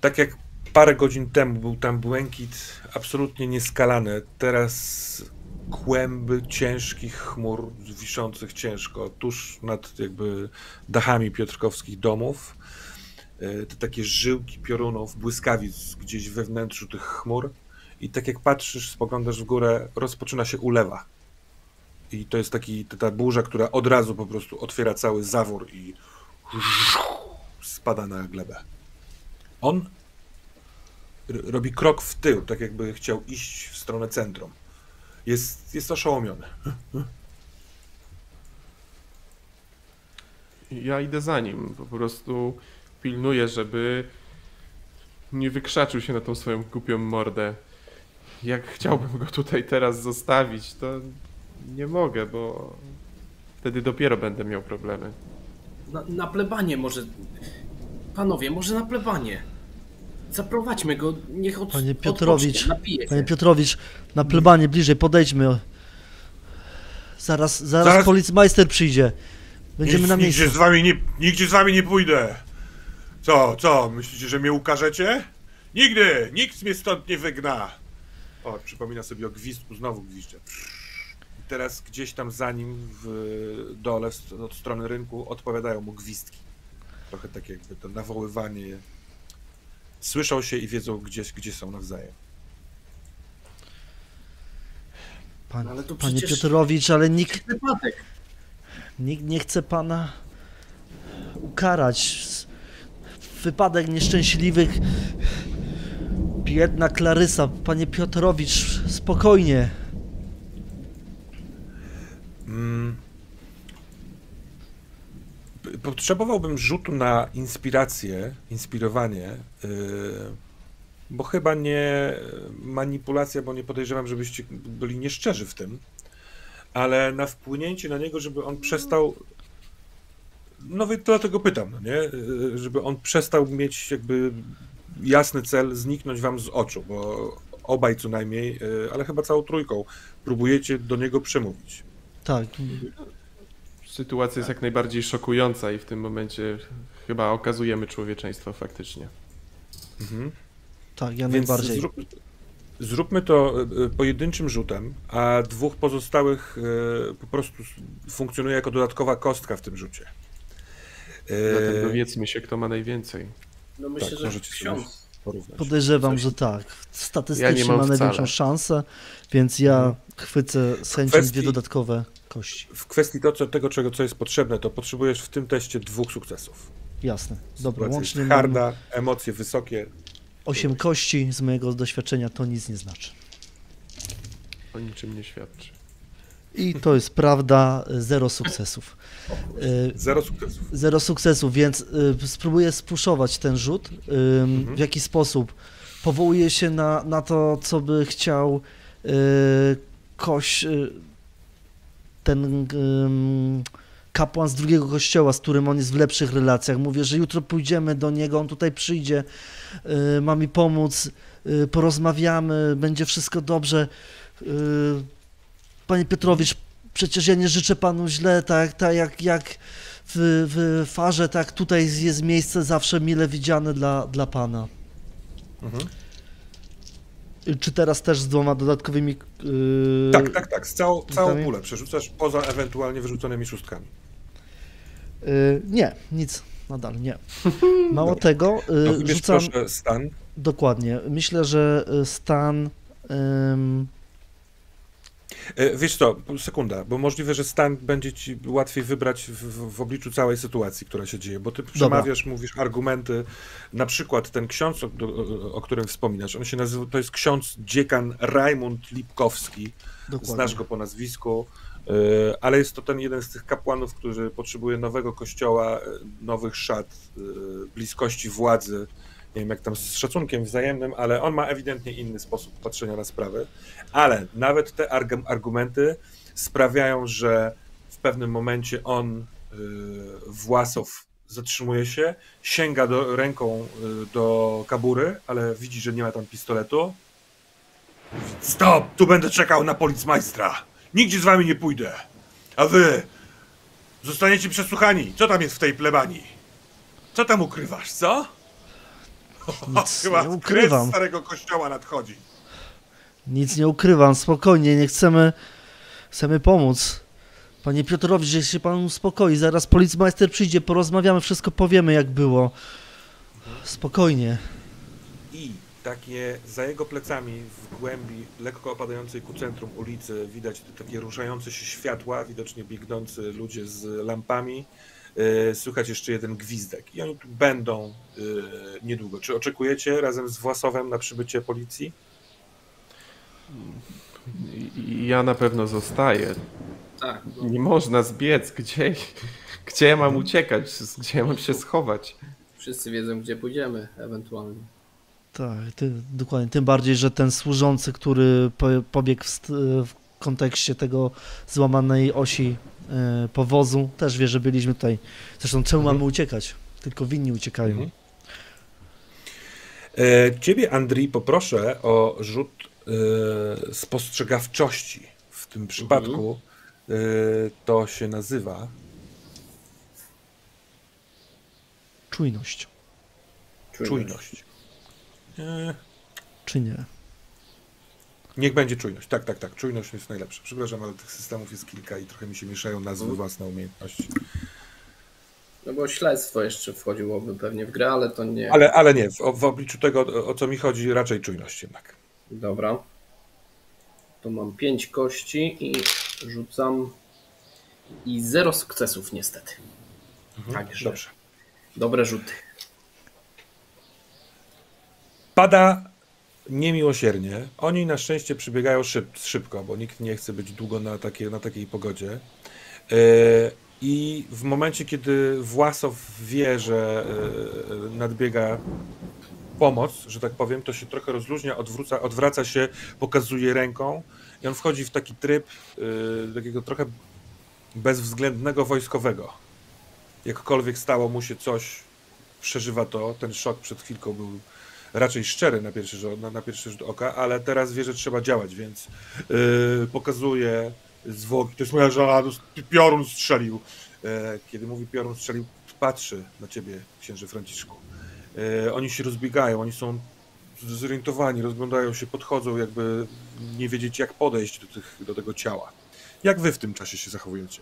Tak jak parę godzin temu był tam błękit absolutnie nieskalany, teraz kłęby ciężkich chmur wiszących ciężko tuż nad jakby dachami piotrkowskich domów. E, Te takie żyłki piorunów, błyskawic gdzieś we wnętrzu tych chmur. I tak jak patrzysz, spoglądasz w górę, rozpoczyna się ulewa. I to jest taki, ta- burza, która od razu po prostu otwiera cały zawór i spada na glebę. On robi krok w tył, tak jakby chciał iść w stronę centrum. Jest, jest oszołomiony. Ja idę za nim, po prostu pilnuję, żeby nie wykrzaczył się na tą swoją głupią mordę. Jak chciałbym go tutaj teraz zostawić, to nie mogę, bo wtedy dopiero będę miał problemy. Na, na plebanie może. Panowie, może na plebanie. Zaprowadźmy go, niech od, Panie Piotrowicz. Panie Piotrowicz, na plebanie bliżej podejdźmy. Zaraz, zaraz, Zaraz- policmajster przyjdzie. Będziemy Nic- na nigdzie miejscu. z wami nie, nigdzie z wami nie pójdę. Co, co? Myślicie, że mnie ukażecie? Nigdy! Nikt mnie stąd nie wygna. O, przypomina sobie o gwizdku, znowu gwizdże. I teraz gdzieś tam za nim w dole, od strony rynku, odpowiadają mu gwizdki. Trochę tak jakby to nawoływanie. Słyszą się i wiedzą, gdzie, gdzie są nawzajem. Pan, Ale to panie przecież- Piotrowicz, ale nikt, Wypadek. nikt nie chce pana ukarać. Wypadek nieszczęśliwych. Biedna Klarysa. Panie Piotrowicz, spokojnie. Mm. Potrzebowałbym rzutu na inspirację, inspirowanie, yy, bo chyba nie manipulacja, bo nie podejrzewam, żebyście byli nieszczerzy w tym, ale na wpłynięcie na niego, żeby on przestał. No więc dlatego pytam, no nie? Yy, Żeby on przestał mieć jakby jasny cel, zniknąć wam z oczu, bo obaj co najmniej, yy, ale chyba całą trójką próbujecie do niego przemówić. Tak, Sytuacja jest jak najbardziej szokująca i w tym momencie chyba okazujemy człowieczeństwo faktycznie. Mhm. tak, ja Więc najbardziej. zrób, zróbmy to e, e, pojedynczym rzutem, a dwóch pozostałych e, po prostu funkcjonuje jako dodatkowa kostka w tym rzucie. Zatem dowiedzmy się, kto ma najwięcej. No myślę, tak, że ksiądz. porównać. Podejrzewam, że tak. Statystycznie Ja ma największą szansę, więc ja chwycę z chęcią Kwestii- dwie dodatkowe kości. W kwestii to, co, tego, czego, co jest potrzebne, to potrzebujesz w tym teście dwóch sukcesów. Jasne. Dobra, łącznie jest mam harda, emocje wysokie. 8 kości z mojego doświadczenia to nic nie znaczy. O niczym nie świadczy. I to jest prawda, zero sukcesów. Y, Zero sukcesów. Zero sukcesów, więc y, spróbuję spuszować ten rzut. Y, W jaki sposób? Powołuję się na, na to, co by chciał koś, ten kapłan z drugiego kościoła, z którym on jest w lepszych relacjach. Mówię, że jutro pójdziemy do niego, on tutaj przyjdzie, y, ma mi pomóc, y, porozmawiamy, będzie wszystko dobrze. Y, Panie Piotrowicz, przecież ja nie życzę panu źle, tak, tak jak, jak w, w farze, tak tutaj jest miejsce zawsze mile widziane dla, dla pana. Mhm. Czy teraz też z dwoma dodatkowymi. Yy, Tak, tak, tak. Z całą, całą pulę przerzucasz poza ewentualnie wyrzuconymi szóstkami. yy, nie, nic, nadal nie. Mało tego, To yy, wybierz rzucam. proszę stan. Dokładnie. Myślę, że y, stan. ym, Wiesz co, sekunda, bo możliwe, że stan będzie ci łatwiej wybrać w, w, obliczu całej sytuacji, która się dzieje, bo ty przemawiasz, mówisz argumenty, na przykład ten ksiądz, o, o, którym wspominasz, on się nazywa, to jest ksiądz dziekan Rajmund Lipkowski, dokładnie. znasz go po nazwisku, e, ale jest to ten jeden z tych kapłanów, który potrzebuje nowego kościoła, e, nowych szat, e, bliskości władzy, nie wiem jak tam z szacunkiem wzajemnym, ale on ma ewidentnie inny sposób patrzenia na sprawy, ale nawet te arg- argumenty sprawiają, że w pewnym momencie on, y, Własow, zatrzymuje się, sięga do, ręką y, do kabury, ale widzi, że nie ma tam pistoletu. Stop! Tu będę czekał na policmajstra! Nigdzie z wami nie pójdę! A wy zostaniecie przesłuchani! Co tam jest w tej plebanii? Co tam ukrywasz, co? Nic Chyba nie ukrywam. starego kościoła nadchodzi. Nic nie ukrywam, spokojnie, nie chcemy, chcemy pomóc. Panie Piotrowicz, że się pan uspokoi, zaraz policmajster przyjdzie, porozmawiamy, wszystko powiemy jak było. Spokojnie. I takie za jego plecami w głębi lekko opadającej ku centrum ulicy widać te takie ruszające się światła, widocznie biegnący ludzie z lampami. Yy, Słychać jeszcze jeden gwizdek i oni tu będą yy, niedługo. Czy oczekujecie razem z Własowem na przybycie policji? Ja na pewno zostaję. Tak, no, Nie można zbiec. Gdzie, gdzie ja mam uciekać? Gdzie ja mam się schować? wszyscy wiedzą, gdzie pójdziemy ewentualnie. Tak, ty, dokładnie. Tym bardziej, że ten służący, który po, pobiegł w, w kontekście tego złamanej osi powozu, też wie, że byliśmy tutaj. Zresztą czemu Mhm. mamy uciekać? Tylko winni uciekają. Mhm. E, Ciebie, Andrii, poproszę o rzut e, spostrzegawczości. W tym przypadku e, to się nazywa Czujność, czujność. E, czy nie? Niech będzie czujność. Tak, tak, tak. Czujność jest najlepsza. Przepraszam, ale tych systemów jest kilka i trochę mi się mieszają nazwy własne umiejętności. No bo śledztwo jeszcze wchodziłoby pewnie w grę, ale to nie. Ale, ale nie, w, w obliczu tego, o- o co mi chodzi, raczej czujność jednak. Dobra. To mam 5 kości i rzucam. I zero sukcesów niestety. Także Dobrze. dobre rzuty. Pada niemiłosiernie. Oni na szczęście przybiegają szyb, szybko, bo nikt nie chce być długo na, takie, na takiej pogodzie. E, I w momencie, kiedy Własow wie, że e, nadbiega pomoc, że tak powiem, to się trochę rozluźnia, odwróca, odwraca się, pokazuje ręką i on wchodzi w taki tryb e, takiego trochę bezwzględnego wojskowego. Jakkolwiek stało mu się coś, przeżywa to, ten szok przed chwilką był raczej szczery na pierwszy, rzut- na, na pierwszy rzut oka, ale teraz wie, że trzeba działać, więc yy, pokazuje zwłoki. To jest moja żona, jest- piorun strzelił. Yy, kiedy mówi piorun strzelił, patrzy na ciebie, księże Franciszku. Yy, oni się rozbiegają, oni są zorientowani, rozglądają się, podchodzą, jakby nie wiedzieć, jak podejść do, tych, do tego ciała. Jak wy w tym czasie się zachowujecie?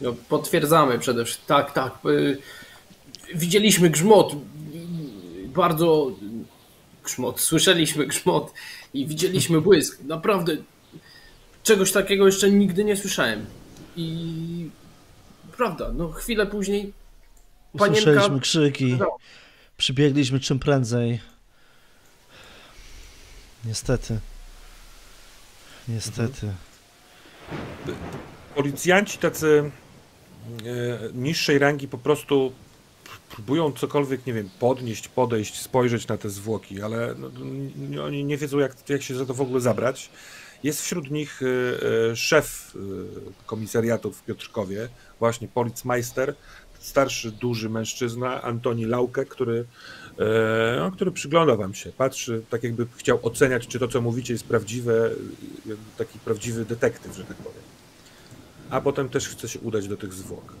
No, potwierdzamy przede wszystkim. Tak, tak. Widzieliśmy grzmot. Bardzo grzmot. Słyszeliśmy grzmot i widzieliśmy błysk. Naprawdę czegoś takiego jeszcze nigdy nie słyszałem. I prawda, no chwilę później Usłyszeliśmy panienka... krzyki, No. przybiegliśmy czym prędzej. Niestety. Niestety. Policjanci tacy e, niższej rangi po prostu próbują cokolwiek, nie wiem, podnieść, podejść, spojrzeć na te zwłoki, ale no, oni nie wiedzą, jak, jak się za to w ogóle zabrać. Jest wśród nich e, e, szef e, komisariatu w Piotrkowie, właśnie policmeister, starszy, duży mężczyzna, Antoni Lauke, który, no, który przygląda wam się, patrzy, tak jakby chciał oceniać, czy to, co mówicie, jest prawdziwe, taki prawdziwy detektyw, że tak powiem. A potem też chce się udać do tych zwłok.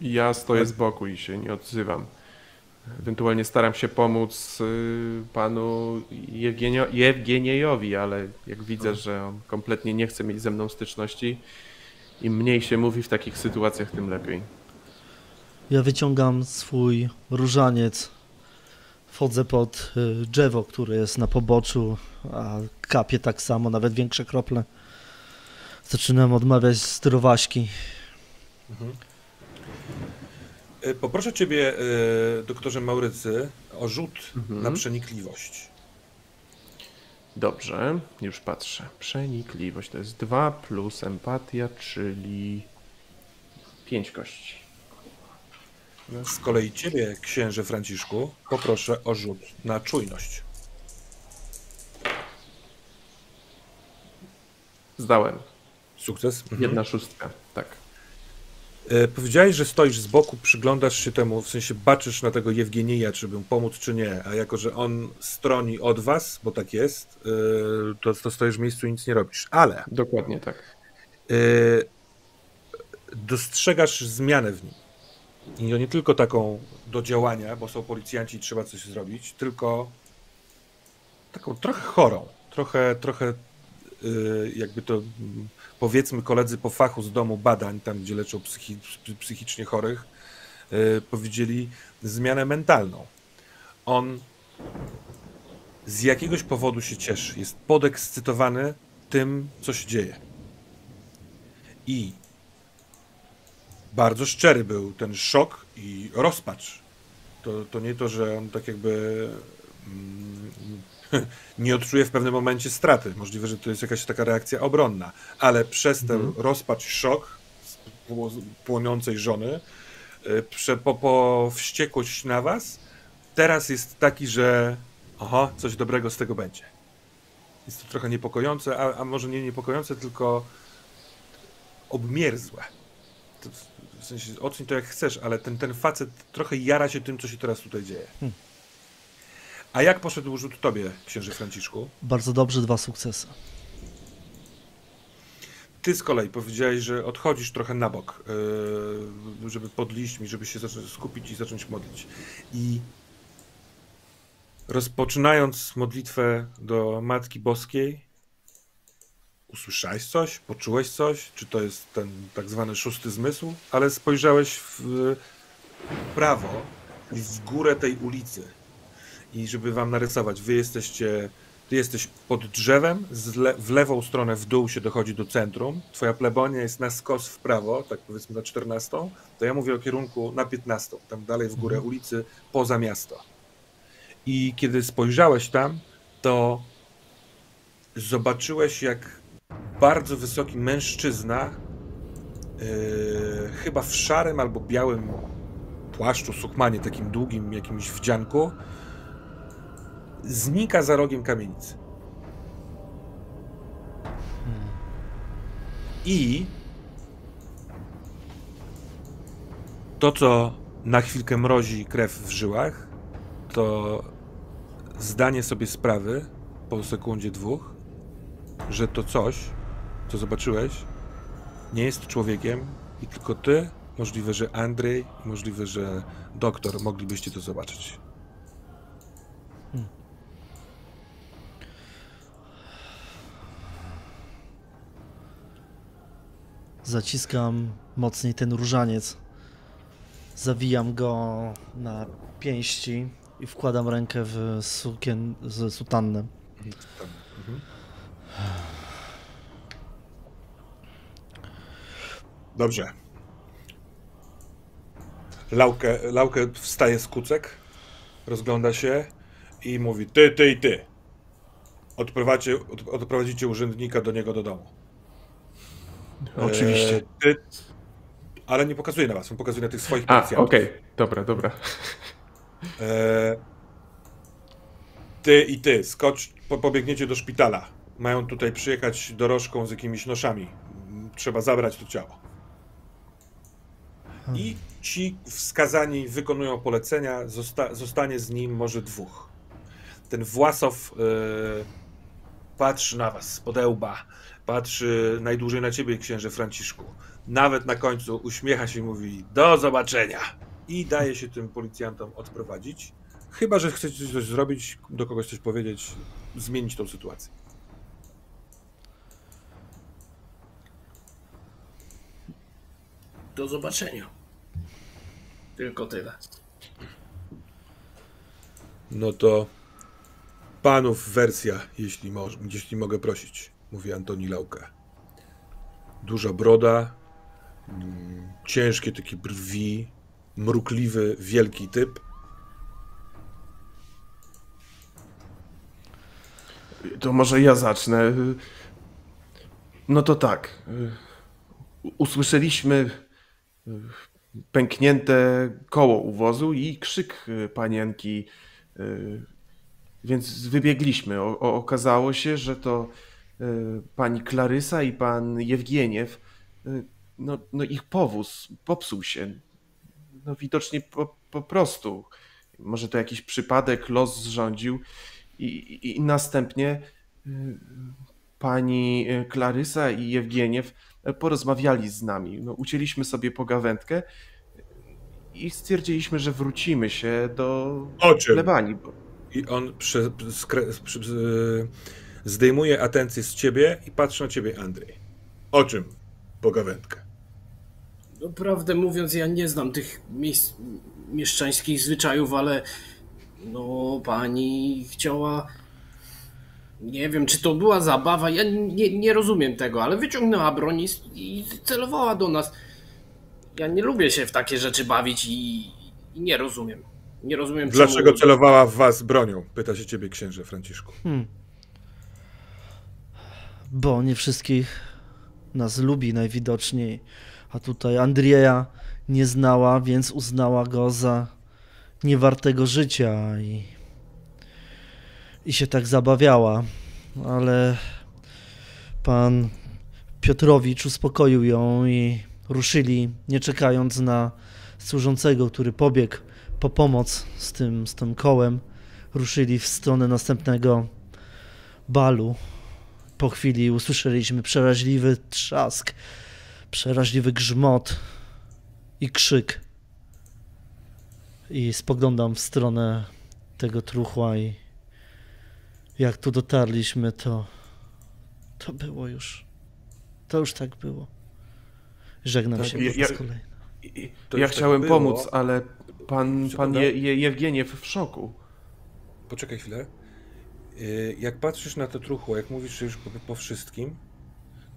Ja stoję z boku i się nie odzywam. Ewentualnie staram się pomóc y, panu Jewgenio, Jewgeniejowi, ale jak widzę, że on kompletnie nie chce mieć ze mną styczności, im mniej się mówi w takich sytuacjach, tym lepiej. Ja wyciągam swój różaniec. Wchodzę pod y, drzewo, które jest na poboczu, a kapie tak samo, nawet większe krople. Zaczynam odmawiać zdrowaśki. E, Poproszę ciebie, e, doktorze Maurycy, o rzut Mhm. na przenikliwość. Dobrze, już patrzę. Przenikliwość to jest 2 plus empatia, czyli 5 kości. Z kolei ciebie, księże Franciszku, poproszę o rzut na czujność. Zdałem. Sukces. Mhm. Jedna szóstka. E, Powiedziałeś, że stoisz z boku, przyglądasz się temu, w sensie baczysz na tego Jewgenija, czy by mu pomóc, czy nie, a jako, że on stroni od was, bo tak jest, e, to, to stoisz w miejscu i nic nie robisz. Ale Dokładnie tak. e, dostrzegasz zmianę w nim. I to nie tylko taką do działania, bo są policjanci i trzeba coś zrobić, tylko taką trochę chorą, trochę, trochę jakby to powiedzmy koledzy po fachu z domu badań, tam gdzie leczą psychi, psychicznie chorych, y, powiedzieli zmianę mentalną. On z jakiegoś powodu się cieszy, jest podekscytowany tym, co się dzieje. I bardzo szczery był ten szok i rozpacz. To, to nie to, że on tak jakby mm, nie odczuje w pewnym momencie straty. Możliwe, że to jest jakaś taka reakcja obronna, ale przez ten rozpacz i szok z pło- płoniącej żony, y, prze, po, po wściekłość na was, teraz jest taki, że oho, coś dobrego z tego będzie. Jest to trochę niepokojące, a, a może nie niepokojące, tylko obmierzłe. To, w sensie oceń to jak chcesz, ale ten, ten facet trochę jara się tym, co się teraz tutaj dzieje. A jak poszedł rzut tobie, księże Franciszku? Bardzo dobrze, dwa sukcesy. Ty z kolei powiedziałeś, że odchodzisz trochę na bok, yy, żeby pod liśćmi, żeby się zacząć skupić i zacząć modlić. I rozpoczynając modlitwę do Matki Boskiej, usłyszałeś coś, poczułeś coś, czy to jest ten tak zwany szósty zmysł, ale spojrzałeś w prawo i w górę tej ulicy. I żeby wam narysować, wy jesteście ty jesteś pod drzewem, le- w lewą stronę w dół się dochodzi do centrum, twoja plebonia jest na skos w prawo, tak powiedzmy na 14, to ja mówię o kierunku na 15, tam dalej w górę ulicy, poza miasto. I kiedy spojrzałeś tam, to zobaczyłeś jak bardzo wysoki mężczyzna, yy, chyba w szarym albo białym płaszczu, sukmanie, takim długim jakimś wdzianku, znika za rogiem kamienicy. I to, co na chwilkę mrozi krew w żyłach, to zdanie sobie sprawy po sekundzie dwóch, że to coś, co zobaczyłeś, nie jest człowiekiem i tylko ty, możliwe, że Andrzej, możliwe, że doktor moglibyście to zobaczyć. Zaciskam mocniej ten różaniec. Zawijam go na pięści i wkładam rękę w sukien z sutannę. Dobrze. Laukę, Laukę wstaje z kucek, rozgląda się i mówi: Ty, ty i ty. Odprowadzicie, od, odprowadzicie urzędnika do niego do domu. Oczywiście. E, ty, ale nie pokazuje na was, on pokazuje na tych swoich A, okej, dobra, dobra. E, ty i ty, skocz, po, pobiegniecie do szpitala. Mają tutaj przyjechać dorożką z jakimiś noszami. Trzeba zabrać to ciało. I ci wskazani wykonują polecenia, zosta, zostanie z nim może dwóch. Ten Własow e, patrzy na was z podełba, patrzy najdłużej na ciebie, księże Franciszku. Nawet na końcu uśmiecha się i mówi do zobaczenia. I daje się tym policjantom odprowadzić. Chyba, że chcecie coś zrobić, do kogoś coś powiedzieć, zmienić tą sytuację. Do zobaczenia. Tylko tyle. No to panów wersja, jeśli, moż, jeśli mogę prosić, mówi Antoni Lauka. Duża broda, ciężkie takie brwi, mrukliwy, wielki typ. To może ja zacznę. No to tak. Usłyszeliśmy pęknięte koło u wozu i krzyk panienki, więc wybiegliśmy. O, okazało się, że to pani Klarysa i pan Jewgieniew, no, no ich powóz popsuł się. No widocznie po, po prostu. Może to jakiś przypadek, los zrządził i, i, i następnie y, pani Klarysa i Jewgieniew porozmawiali z nami. No, ucięliśmy sobie pogawędkę i stwierdziliśmy, że wrócimy się do O czym? plebanii. I on skre, przy, z- zdejmuje atencję z ciebie i patrzy na ciebie, Andrzej. O czym? Pogawędkę. No, prawdę mówiąc, ja nie znam tych miejsc, mieszczańskich zwyczajów, ale no pani chciała. Nie wiem, czy to była zabawa. Ja nie, nie rozumiem tego, ale wyciągnęła broń i, i celowała do nas. Ja nie lubię się w takie rzeczy bawić i, i nie rozumiem. Nie rozumiem Dlaczego czemu... celowała w was bronią? Pyta się ciebie księże Franciszku. Hmm. Bo nie wszystkich nas lubi najwidoczniej, a tutaj Andrieja nie znała, więc uznała go za niewartego życia i, i się tak zabawiała. Ale pan Piotrowicz uspokoił ją i ruszyli, nie czekając na służącego, który pobiegł po pomoc z tym, z tym kołem. Ruszyli w stronę następnego balu. Po chwili usłyszeliśmy przeraźliwy trzask, przeraźliwy grzmot i krzyk. I spoglądam w stronę tego truchła i jak tu dotarliśmy, to to było już. To już tak było. Żegnam Tak, się ja- po raz ja- kolejny. Ja już tak chciałem było. pomóc, ale pan, pan. Je, Je, Jewgieniew w szoku. Poczekaj chwilę. Yy, Jak patrzysz na to truchło, jak mówisz już po, po wszystkim,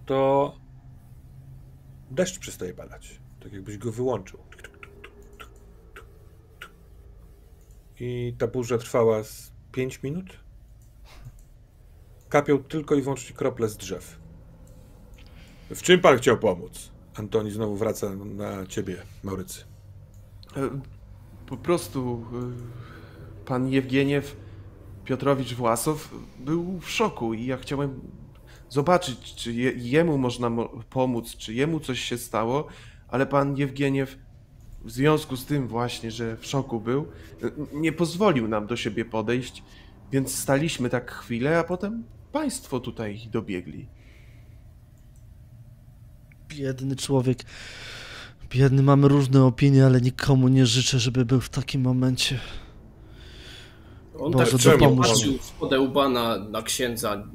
to deszcz przestaje padać. Tak jakbyś go wyłączył. I ta burza trwała z 5 minut. Kapią tylko i wyłącznie krople z drzew. W czym pan chciał pomóc? Antoni znowu wraca na ciebie, Maurycy. E, Po prostu e, pan Jewgieniew Piotrowicz Własow był w szoku i ja chciałem zobaczyć, czy je, jemu można mo- pomóc, czy jemu coś się stało, ale pan Jewgieniew w związku z tym właśnie, że w szoku był, nie pozwolił nam do siebie podejść, więc staliśmy tak chwilę, a potem państwo tutaj dobiegli. Biedny człowiek. Biedny, mamy różne opinie, ale nikomu nie życzę, żeby był w takim momencie. On Boże, tak czemu? patrzył z podełba na, na księdza.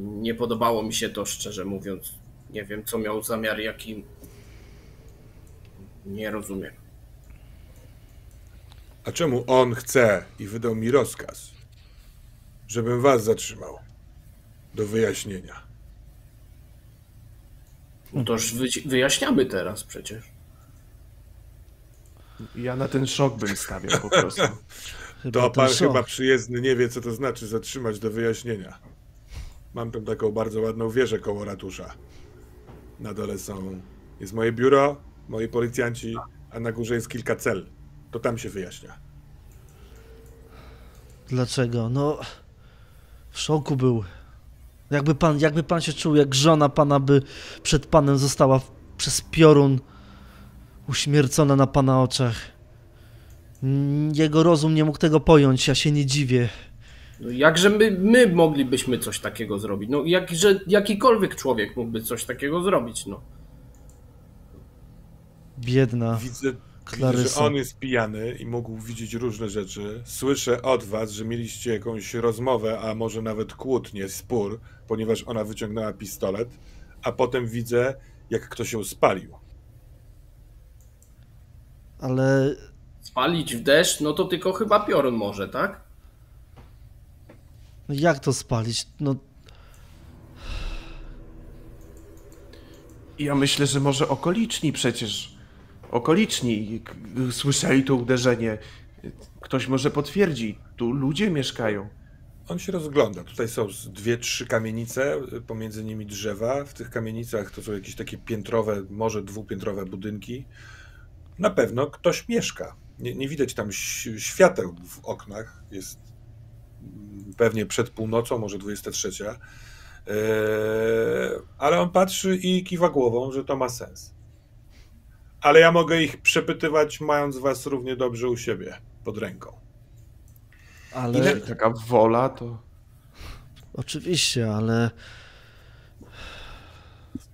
Nie podobało mi się to, szczerze mówiąc. Nie wiem, co miał zamiar, jaki... Nie rozumiem. A czemu on chce i wydał mi rozkaz, żebym was zatrzymał do wyjaśnienia? No to już wy, wyjaśniamy teraz przecież. Ja na ten szok bym stawiał po prostu. Chyba To pan chyba przyjezdny nie wie, co to znaczy zatrzymać do wyjaśnienia. Mam tam taką bardzo ładną wieżę koło ratusza. Na dole są... jest moje biuro, moi policjanci, a na górze jest kilka cel. To tam się wyjaśnia. Dlaczego? No, w szoku był. Jakby pan, jakby pan się czuł, jak żona pana by przed panem została przez piorun uśmiercona na pana oczach. Mm, Jego rozum nie mógł tego pojąć, ja się nie dziwię. No jakże my, my moglibyśmy coś takiego zrobić? No jakże jakikolwiek człowiek mógłby coś takiego zrobić, no. Biedna. Widzę, widzę, że on jest pijany i mógł widzieć różne rzeczy. Słyszę od was, że mieliście jakąś rozmowę, a może nawet kłótnię, spór, ponieważ ona wyciągnęła pistolet, a potem widzę, jak ktoś ją spalił. Ale Spalić w deszcz, no to tylko chyba piorun może, tak? no jak to spalić? No, Ja myślę, że może okoliczni przecież. Okoliczni słyszeli to uderzenie. Ktoś może potwierdzi. Tu ludzie mieszkają. On się rozgląda. Tutaj są dwie, trzy kamienice, pomiędzy nimi drzewa. W tych kamienicach to są jakieś takie piętrowe, może dwupiętrowe budynki. Na pewno ktoś mieszka. Nie, nie widać tam świateł w oknach. Jest mm, pewnie przed północą, może 23. Eee, ale on patrzy i kiwa głową, że to ma sens. Ale ja mogę ich przepytywać, mając was równie dobrze u siebie, pod ręką. ale... Ile- taka wola, to. Oczywiście, ale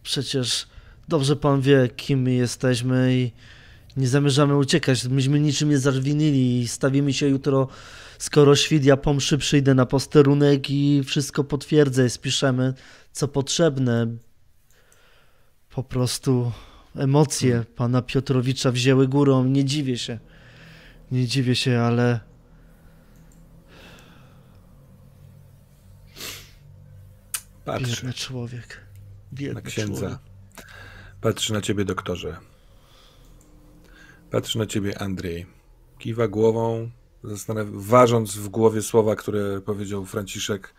przecież dobrze pan wie, kim my jesteśmy i nie zamierzamy uciekać. Myśmy niczym nie zawinili i stawimy się jutro, skoro świt, ja po mszy przyjdę na posterunek i wszystko potwierdzę i spiszemy, co potrzebne. Po prostu emocje pana Piotrowicza wzięły górą. Nie dziwię się. Nie dziwię się, ale Patrzę. biedny człowiek. Biedny na księdza. człowiek. Patrzy na ciebie, doktorze. Patrzy na ciebie, Andrzej. Kiwa głową, ważąc w głowie słowa, które powiedział Franciszek.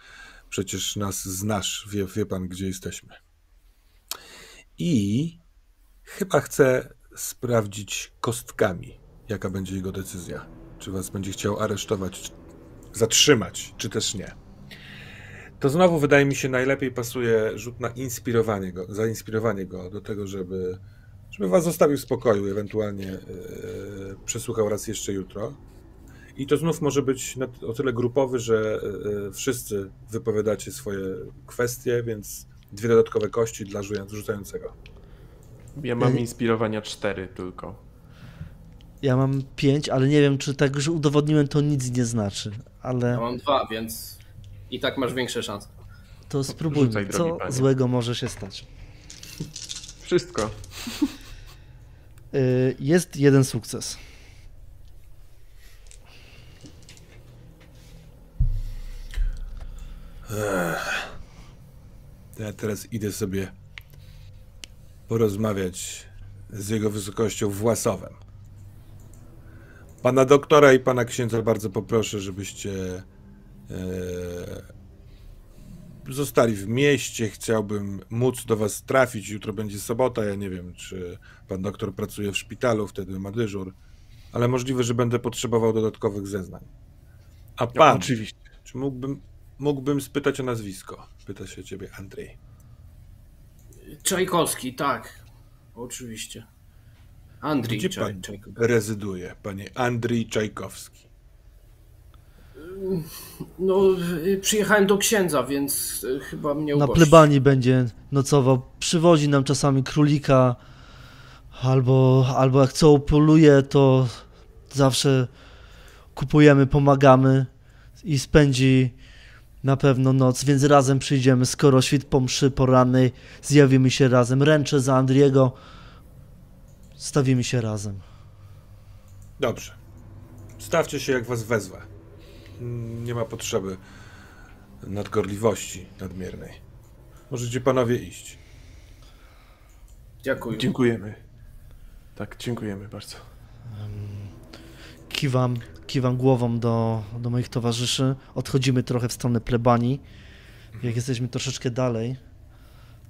Przecież nas znasz, wie, wie pan, gdzie jesteśmy. I chyba chce sprawdzić kostkami, jaka będzie jego decyzja. Czy was będzie chciał aresztować, zatrzymać, czy też nie. To znowu wydaje mi się najlepiej pasuje rzut na inspirowanie go, zainspirowanie go do tego, żeby, żeby was zostawił w spokoju, ewentualnie e, przesłuchał raz jeszcze jutro. I to znów może być na, o tyle grupowy, że e, e, wszyscy wypowiadacie swoje kwestie, więc dwie dodatkowe kości dla rzucającego. Ja mam Ej. inspirowania cztery tylko. Ja mam pięć, ale nie wiem, czy tak, że udowodniłem, to nic nie znaczy. Ale Ja mam dwa, więc i tak masz większe szanse. to spróbujmy. Rzucaj, Co drogi złego może się stać? Wszystko. Y, Jest jeden sukces. Ja teraz idę sobie porozmawiać z jego wysokością Własowem. Pana doktora i pana księdza bardzo poproszę, żebyście e, zostali w mieście. Chciałbym móc do was trafić. Jutro będzie sobota. Ja nie wiem, czy pan doktor pracuje w szpitalu, wtedy ma dyżur, ale możliwe, że będę potrzebował dodatkowych zeznań. A Ja, pan, oczywiście. czy mógłbym, mógłbym spytać o nazwisko? Pyta się ciebie Andrzej. Czajkowski, tak. Oczywiście. Andrzej Gdzie Czaj, pan Czajkowski. rezyduje, panie Andrzej Czajkowski? No, y, przyjechałem do księdza, więc y, chyba mnie Na plebanii będzie nocował. Przywozi nam czasami królika, albo, albo jak co poluje, to zawsze kupujemy, pomagamy i spędzi na pewno noc, więc razem przyjdziemy. Skoro świt po mszy porannej, zjawimy się razem. Ręczę za Andriego, stawimy się razem. Dobrze. Stawcie się, jak was wezwę. Nie ma potrzeby nadgorliwości nadmiernej. Możecie panowie iść. Dziękuję. Dziękujemy. Tak, dziękujemy bardzo. Kiwam, kiwam głową do, do moich towarzyszy. Odchodzimy trochę w stronę plebanii. Jak jesteśmy troszeczkę dalej,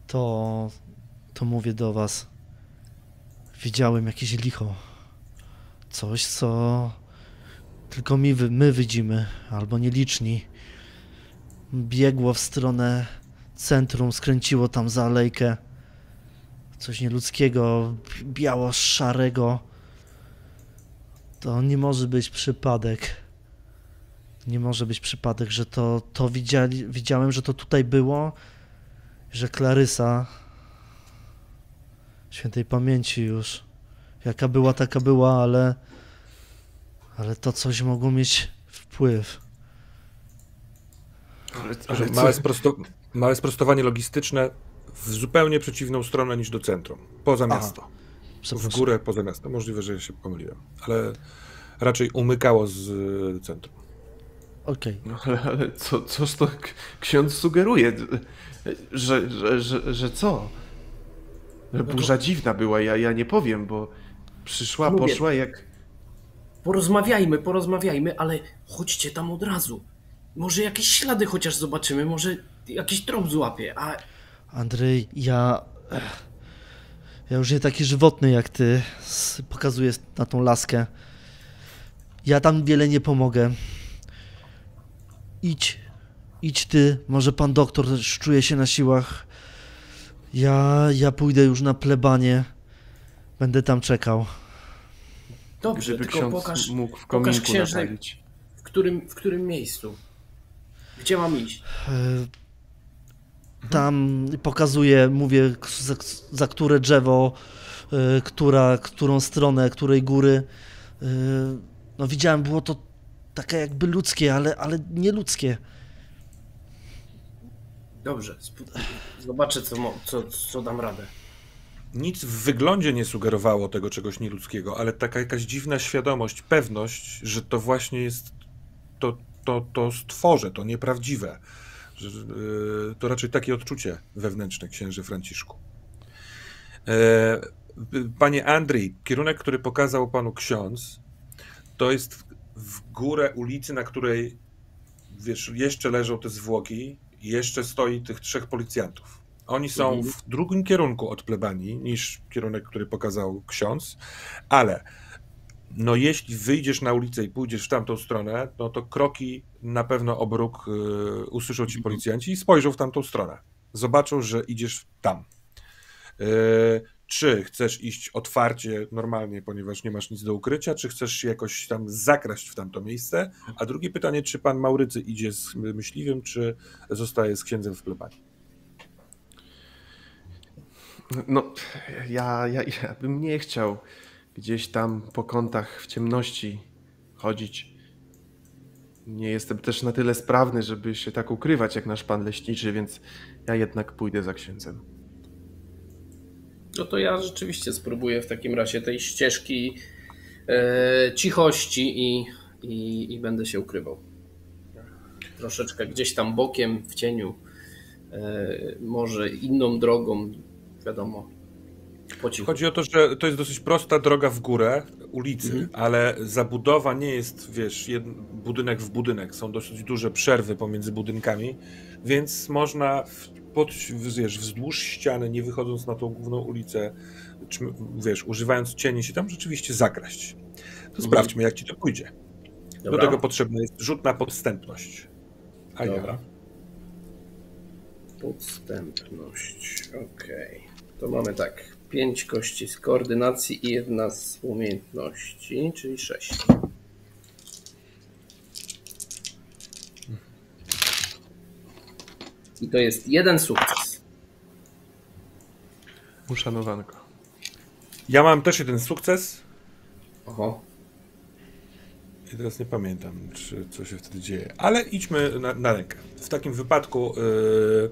to, to mówię do was. Widziałem jakieś licho. Coś, co tylko mi, my widzimy, albo nieliczni. Biegło w stronę centrum, skręciło tam za alejkę. Coś nieludzkiego, biało-szarego. To nie może być przypadek. Nie może być przypadek, że to, to widzieli, widziałem, że to tutaj było, że Klarysa świętej pamięci już, jaka była, taka była, ale ale to coś mogło mieć wpływ. Ale, ale? Małe, sprosto, małe sprostowanie logistyczne w zupełnie przeciwną stronę niż do centrum. Poza Aha, miasto. W górę, poza miasto. Możliwe, że się pomyliłem. Ale raczej umykało z y, centrum. Okej. No, ale, ale co, coż to ksiądz sugeruje? Że, że, że, że co? Że burza dziwna była, ja, ja nie powiem, bo przyszła, Mówię. poszła jak... Porozmawiajmy, porozmawiajmy, ale chodźcie tam od razu. Może jakieś ślady chociaż zobaczymy, może jakiś trop złapie, a Andrzej, ja. Ja już nie taki żywotny jak ty. Pokazuję na tą laskę. Ja tam wiele nie pomogę. Idź. Idź ty. Może pan doktor też czuje się na siłach. Ja, ja pójdę już na plebanie. Będę tam czekał. Dobrze, Żeby tylko ksiądz pokaż, mógł w pokaż kominku księżnej, napalić. w którym, w którym miejscu. Gdzie mam iść? E, Tam pokazuję, mówię, za, za które drzewo, e, która, którą stronę, której góry. E, No widziałem, było to takie jakby ludzkie, ale, ale nie ludzkie. Dobrze, zobaczę co, co, co dam radę. Nic w wyglądzie nie sugerowało tego czegoś nieludzkiego, ale taka jakaś dziwna świadomość, pewność, że to właśnie jest to, to, to stworze, to nieprawdziwe. Że, yy, to raczej takie odczucie wewnętrzne księży Franciszku. E, Panie Andrzej, kierunek, który pokazał panu ksiądz, to jest w górę ulicy, na której wiesz, jeszcze leżą te zwłoki jeszcze stoi tych trzech policjantów. Oni są Mhm. w drugim kierunku od plebanii niż kierunek, który pokazał ksiądz, ale no jeśli wyjdziesz na ulicę i pójdziesz w tamtą stronę, no to kroki na pewno obróg y, usłyszą ci policjanci i spojrzą w tamtą stronę. Zobaczą, że idziesz tam. Y, czy chcesz iść otwarcie, normalnie, ponieważ nie masz nic do ukrycia, czy chcesz się jakoś tam zakraść w tamto miejsce? A drugie pytanie, czy pan Maurycy idzie z myśliwym, czy zostaje z księdzem w plebanii? No, ja, ja, ja bym nie chciał gdzieś tam po kątach w ciemności chodzić. Nie jestem też na tyle sprawny, żeby się tak ukrywać jak nasz pan leśniczy, więc ja jednak pójdę za księdzem. No to ja rzeczywiście spróbuję w takim razie tej ścieżki e, cichości i, i, i będę się ukrywał. Troszeczkę gdzieś tam bokiem, w cieniu, e, może inną drogą, wiadomo. Chodzi o to, że to jest dosyć prosta droga w górę ulicy, ale zabudowa nie jest, wiesz, jed... budynek w budynek. Są dosyć duże przerwy pomiędzy budynkami, więc można w... pod, wiesz, wzdłuż ściany, nie wychodząc na tą główną ulicę, czy, wiesz, używając cieni się tam rzeczywiście zakraść. To sprawdźmy, jak ci to pójdzie. Do Dobra. tego potrzebny jest rzut na podstępność. A. Dobra. Podstępność. Okej. To mamy tak. Pięć kości z koordynacji i jedna z umiejętności, czyli sześć. I to jest jeden sukces. Uszanowanko. ja mam też jeden sukces. Oho. I teraz nie pamiętam, czy co się wtedy dzieje. Ale idźmy na, na rękę. W takim wypadku yy,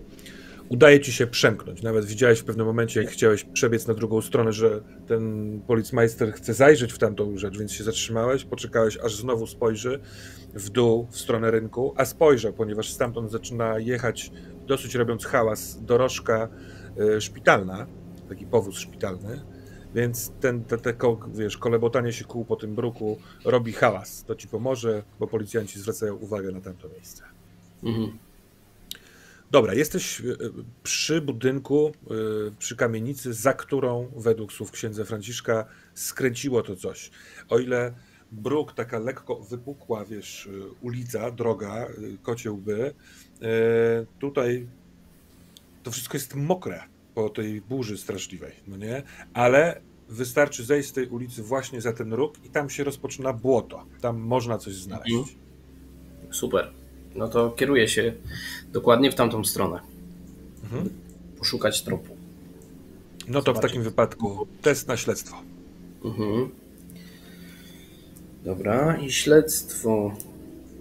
udaje ci się przemknąć. Nawet widziałeś w pewnym momencie, jak chciałeś przebiec na drugą stronę, że ten policmeister chce zajrzeć w tamtą rzecz, więc się zatrzymałeś, poczekałeś, aż znowu spojrzy w dół, w stronę rynku, a spojrzał, ponieważ stamtąd zaczyna jechać, dosyć robiąc hałas, dorożka yy, szpitalna, taki powóz szpitalny, więc ten, te, te wiesz, kolebotanie się kół po tym bruku robi hałas. To ci pomoże, bo policjanci zwracają uwagę na tamto miejsce. Mhm. Dobra, jesteś e, przy budynku, e, przy kamienicy, za którą według słów księdza Franciszka skręciło to coś. O ile bruk, taka lekko wypukła, wiesz, e, ulica, droga, kocie łby, tutaj to wszystko jest mokre po tej burzy straszliwej, no nie? Ale wystarczy zejść z tej ulicy właśnie za ten róg i tam się rozpoczyna błoto. Tam można coś znaleźć. Mhm. Super. No to kieruję się dokładnie w tamtą stronę. Mhm. Poszukać tropu. No to Zobaczyć. w takim wypadku test na śledztwo. Mhm. Dobra, i śledztwo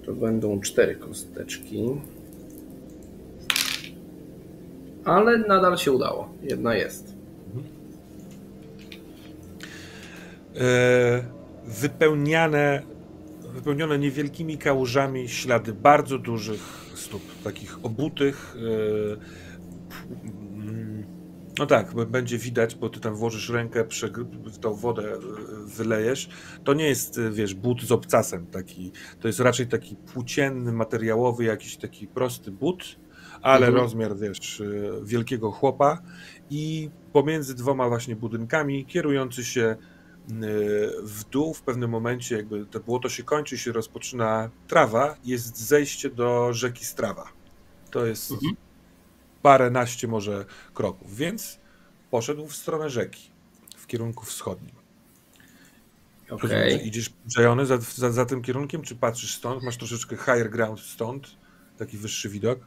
to będą cztery kosteczki. Ale nadal się udało. Jedna jest. E, wypełniane, wypełnione niewielkimi kałużami ślady bardzo dużych stóp, takich obutych. E, no tak, będzie widać, bo ty tam włożysz rękę, w tą wodę e, wylejesz. To nie jest, wiesz, but z obcasem taki. To jest raczej taki płócienny, materiałowy, jakiś taki prosty but, ale mhm. rozmiar, wiesz, wielkiego chłopa i pomiędzy dwoma właśnie budynkami kierujący się w dół w pewnym momencie, jakby to błoto się kończy, się rozpoczyna trawa, jest zejście do rzeki Strawa. To jest mhm. paręnaście może kroków, więc poszedł w stronę rzeki, w kierunku wschodnim. Okay. Idziesz przejony za, za, za, tym kierunkiem, czy patrzysz stąd? Masz troszeczkę higher ground stąd, taki wyższy widok?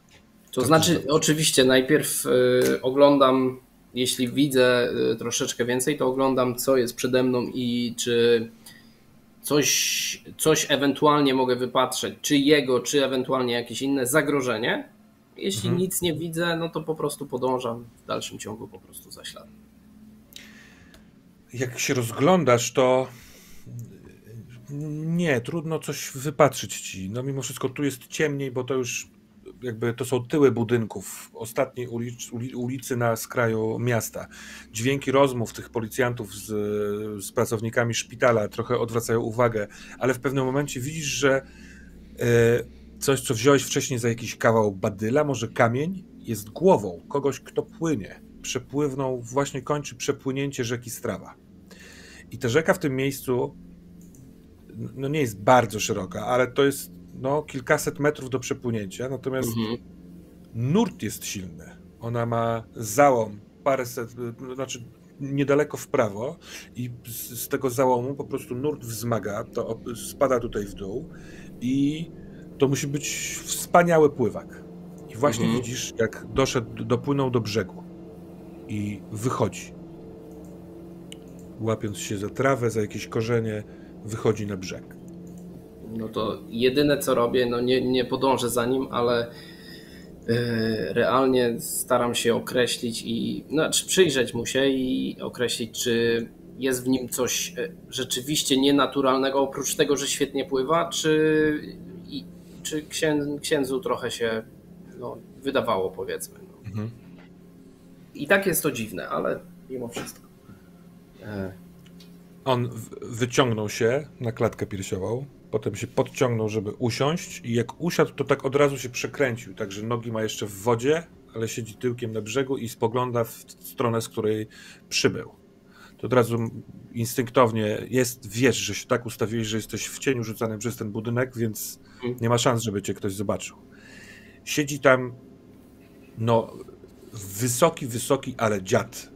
To, to znaczy, oczywiście, najpierw y, oglądam jeśli widzę y, troszeczkę więcej, to oglądam, co jest przede mną i czy coś, coś ewentualnie mogę wypatrzeć, czy jego, czy ewentualnie jakieś inne zagrożenie. Jeśli mhm. nic nie widzę, no to po prostu podążam w dalszym ciągu po prostu za śladem. Jak się rozglądasz, to nie, trudno coś wypatrzyć ci. No mimo wszystko tu jest ciemniej, bo to już jakby to są tyły budynków ostatniej ulic, ulicy na skraju miasta. Dźwięki rozmów tych policjantów z, z pracownikami szpitala trochę odwracają uwagę, ale w pewnym momencie widzisz, że e, coś, co wziąłeś wcześniej za jakiś kawał badyla, może kamień, jest głową kogoś, kto płynie. Przepływną, właśnie kończy przepłynięcie rzeki Strawa. I ta rzeka w tym miejscu no nie jest bardzo szeroka, ale to jest no, kilkaset metrów do przepłynięcia, natomiast mhm. nurt jest silny. Ona ma załom paręset, znaczy niedaleko w prawo i z, tego załomu po prostu nurt wzmaga, to spada tutaj w dół i to musi być wspaniały pływak. I właśnie mhm. widzisz, jak doszedł, dopłynął do brzegu i wychodzi. Łapiąc się za trawę, za jakieś korzenie, wychodzi na brzeg no to jedyne co robię, no nie, nie podążę za nim, ale e, realnie staram się określić i znaczy przyjrzeć mu się i określić, czy jest w nim coś e, rzeczywiście nienaturalnego, oprócz tego, że świetnie pływa, czy, i, czy księdzu trochę się no, wydawało, powiedzmy. No. Mhm. I tak jest to dziwne, ale mimo wszystko. E. On wyciągnął się na klatkę piersiową, Potem się podciągnął, żeby usiąść i jak usiadł, to tak od razu się przekręcił, także nogi ma jeszcze w wodzie, ale siedzi tyłkiem na brzegu i spogląda w stronę, z której przybył. To od razu instynktownie jest, wiesz, że się tak ustawiłeś, że jesteś w cieniu rzucany przez ten budynek, więc nie ma szans, żeby cię ktoś zobaczył. Siedzi tam, no, wysoki, wysoki, ale dziad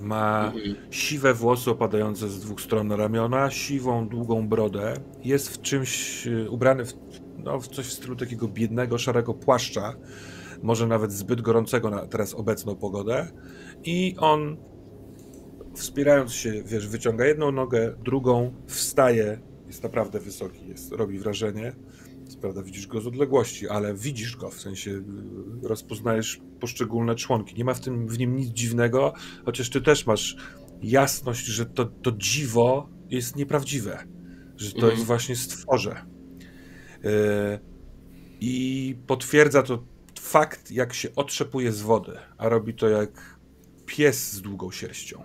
ma mhm. siwe włosy opadające z dwóch stron ramiona, siwą, długą brodę. Jest w czymś y, ubrany w, no, w coś w stylu takiego biednego, szarego płaszcza, może nawet zbyt gorącego na teraz obecną pogodę. I on, wspierając się, wiesz, wyciąga jedną nogę, drugą, wstaje. Jest naprawdę wysoki, jest, robi wrażenie prawda widzisz go z odległości, ale widzisz go, w sensie y, rozpoznajesz poszczególne członki. Nie ma w, tym, w nim nic dziwnego, chociaż ty też masz jasność, że to, to dziwo jest nieprawdziwe, że to mhm. jest właśnie stworze. Yy, I potwierdza to fakt, jak się otrzepuje z wody, a robi to jak pies z długą sierścią.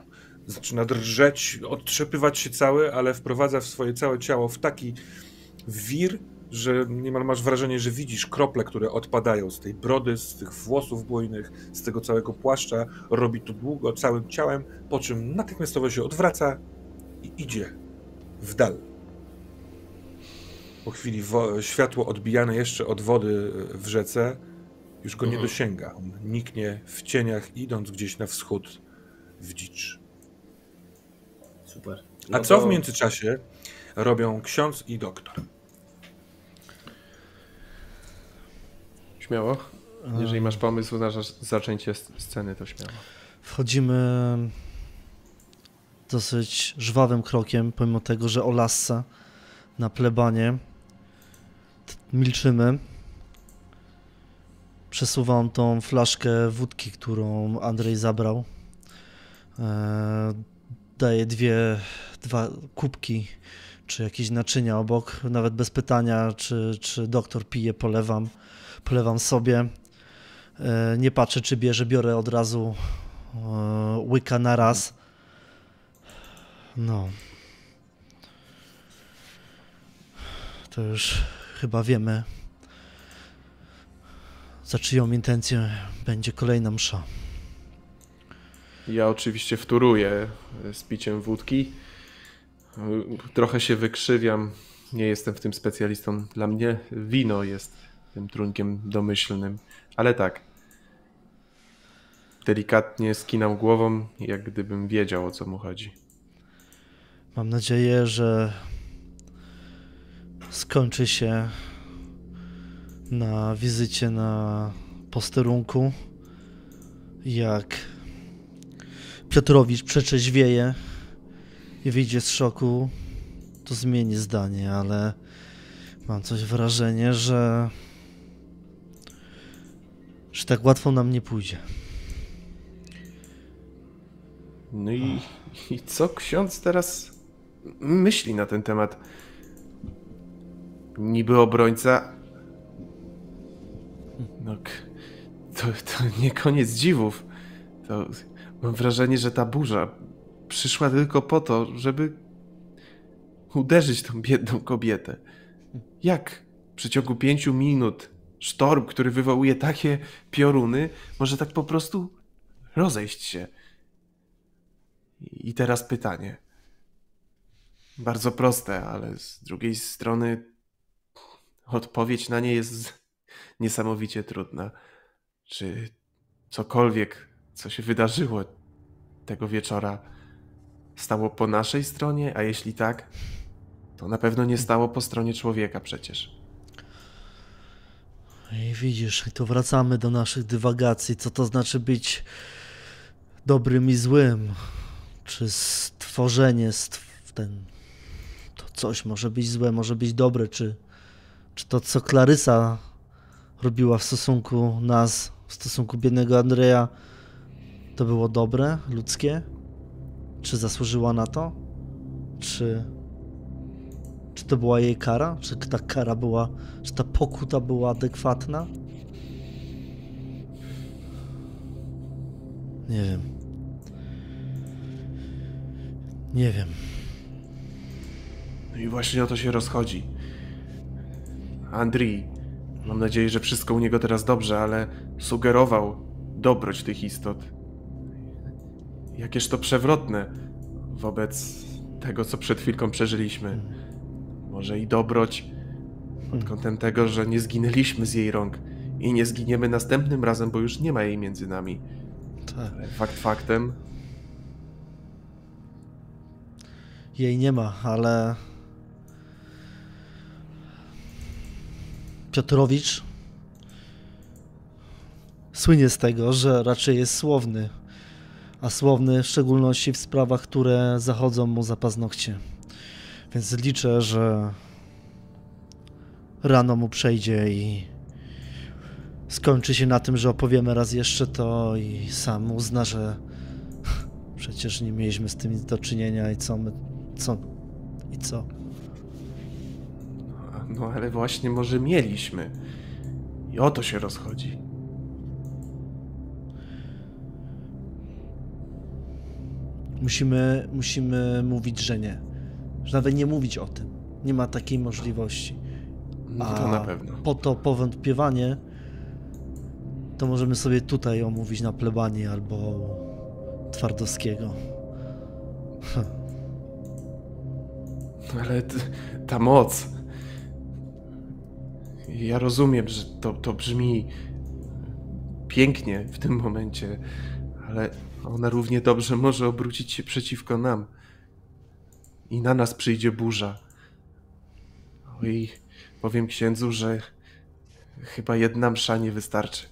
Zaczyna drżeć, otrzepywać się cały, ale wprowadza w swoje całe ciało w taki wir, że niemal masz wrażenie, że widzisz krople, które odpadają z tej brody, z tych włosów bujnych, z tego całego płaszcza. Robi to długo, całym ciałem, po czym natychmiastowo się odwraca i idzie w dal. Po chwili światło odbijane jeszcze od wody w rzece już go nie Mhm. dosięga. On niknie w cieniach, idąc gdzieś na wschód w dzicz. Super. A No co to- w międzyczasie robią ksiądz i doktor? Śmiało. Jeżeli masz pomysł na za- zaczęcie sceny, to śmiało. Wchodzimy dosyć żwawym krokiem, pomimo tego, że o lasce na plebanie. Milczymy. Przesuwam tą flaszkę wódki, którą Andrzej zabrał. E, daję dwie, dwa kubki, czy jakieś naczynia obok, nawet bez pytania, czy, czy doktor pije, polewam. Polewam sobie. E, nie patrzę, czy bierze, biorę od razu e, łyka na raz. No. To już chyba wiemy, za czyją intencję będzie kolejna msza. Ja oczywiście wtóruję z piciem wódki. Trochę się wykrzywiam. Nie jestem w tym specjalistą. Dla mnie wino jest tym trunkiem domyślnym. Ale tak. Delikatnie skinam głową, jak gdybym wiedział o co mu chodzi. Mam nadzieję, że skończy się na wizycie na posterunku. Jak Piotrowicz przeczeźwieje i wyjdzie z szoku, to zmieni zdanie, ale mam coś wrażenie, że że tak łatwo nam nie pójdzie. No i, i co ksiądz teraz myśli na ten temat? Niby obrońca. No, to, to nie koniec dziwów. To mam wrażenie, że ta burza przyszła tylko po to, żeby uderzyć tą biedną kobietę. Jak w przeciągu pięciu minut sztorm, który wywołuje takie pioruny, może tak po prostu rozejść się? I teraz pytanie. Bardzo proste, ale z drugiej strony odpowiedź na nie jest niesamowicie trudna. Czy cokolwiek, co się wydarzyło tego wieczora, stało po naszej stronie? A jeśli tak, to na pewno nie stało po stronie człowieka przecież. I widzisz, tu wracamy do naszych dywagacji, co to znaczy być dobrym i złym. Czy stworzenie, stw- ten, to coś może być złe, może być dobre, czy, czy to, co Klarysa robiła w stosunku nas, w stosunku biednego Andrzeja, to było dobre, ludzkie? Czy zasłużyła na to? Czy, czy to była jej kara? Czy ta kara była, czy ta pokuta była adekwatna? Nie wiem. Nie wiem. No i właśnie o to się rozchodzi. Andrii, mam nadzieję, że wszystko u niego teraz dobrze, ale sugerował dobroć tych istot. Jakież to przewrotne wobec tego, co przed chwilką przeżyliśmy. Może i dobroć pod kątem tego, że nie zginęliśmy z jej rąk i nie zginiemy następnym razem, bo już nie ma jej między nami. Tak. Ale fakt faktem, Jej nie ma, ale. Piotrowicz słynie z tego, że raczej jest słowny, a słowny w szczególności w sprawach, które zachodzą mu za paznokcie. Więc liczę, że rano mu przejdzie i skończy się na tym, że opowiemy raz jeszcze to i sam uzna, że przecież nie mieliśmy z tym nic do czynienia i co my, co i co. no ale właśnie może mieliśmy. I o to się rozchodzi. Musimy, musimy mówić, że nie. Że nawet nie mówić o tym. Nie ma takiej możliwości. No to na pewno. Po to powątpiewanie to możemy sobie tutaj omówić na plebanii albo Twardowskiego. Ale t- ta moc. Ja rozumiem, że to, to brzmi pięknie w tym momencie, ale ona równie dobrze może obrócić się przeciwko nam. I na nas przyjdzie burza. Oj, powiem księdzu, że chyba jedna msza nie wystarczy.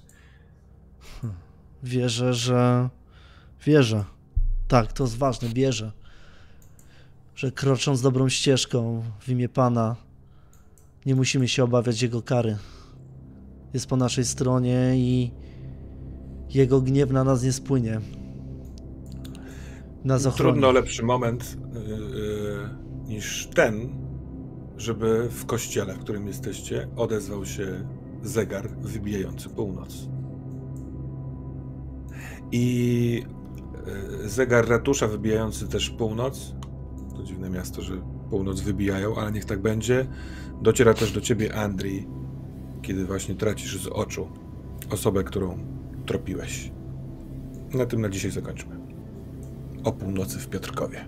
Wierzę, że. Wierzę. Tak, to jest ważne, wierzę. Że krocząc dobrą ścieżką w imię Pana, nie musimy się obawiać Jego kary. Jest po naszej stronie i Jego gniew na nas nie spłynie. Nas ochroni. Trudno lepszy moment yy, niż ten, żeby w kościele, w którym jesteście, odezwał się zegar wybijający północ. I yy, zegar ratusza wybijający też północ. To dziwne miasto, że północ wybijają, ale niech tak będzie. Dociera też do ciebie, Andrii, kiedy właśnie tracisz z oczu osobę, którą tropiłeś. Na tym na dzisiaj zakończmy. O północy w Piotrkowie.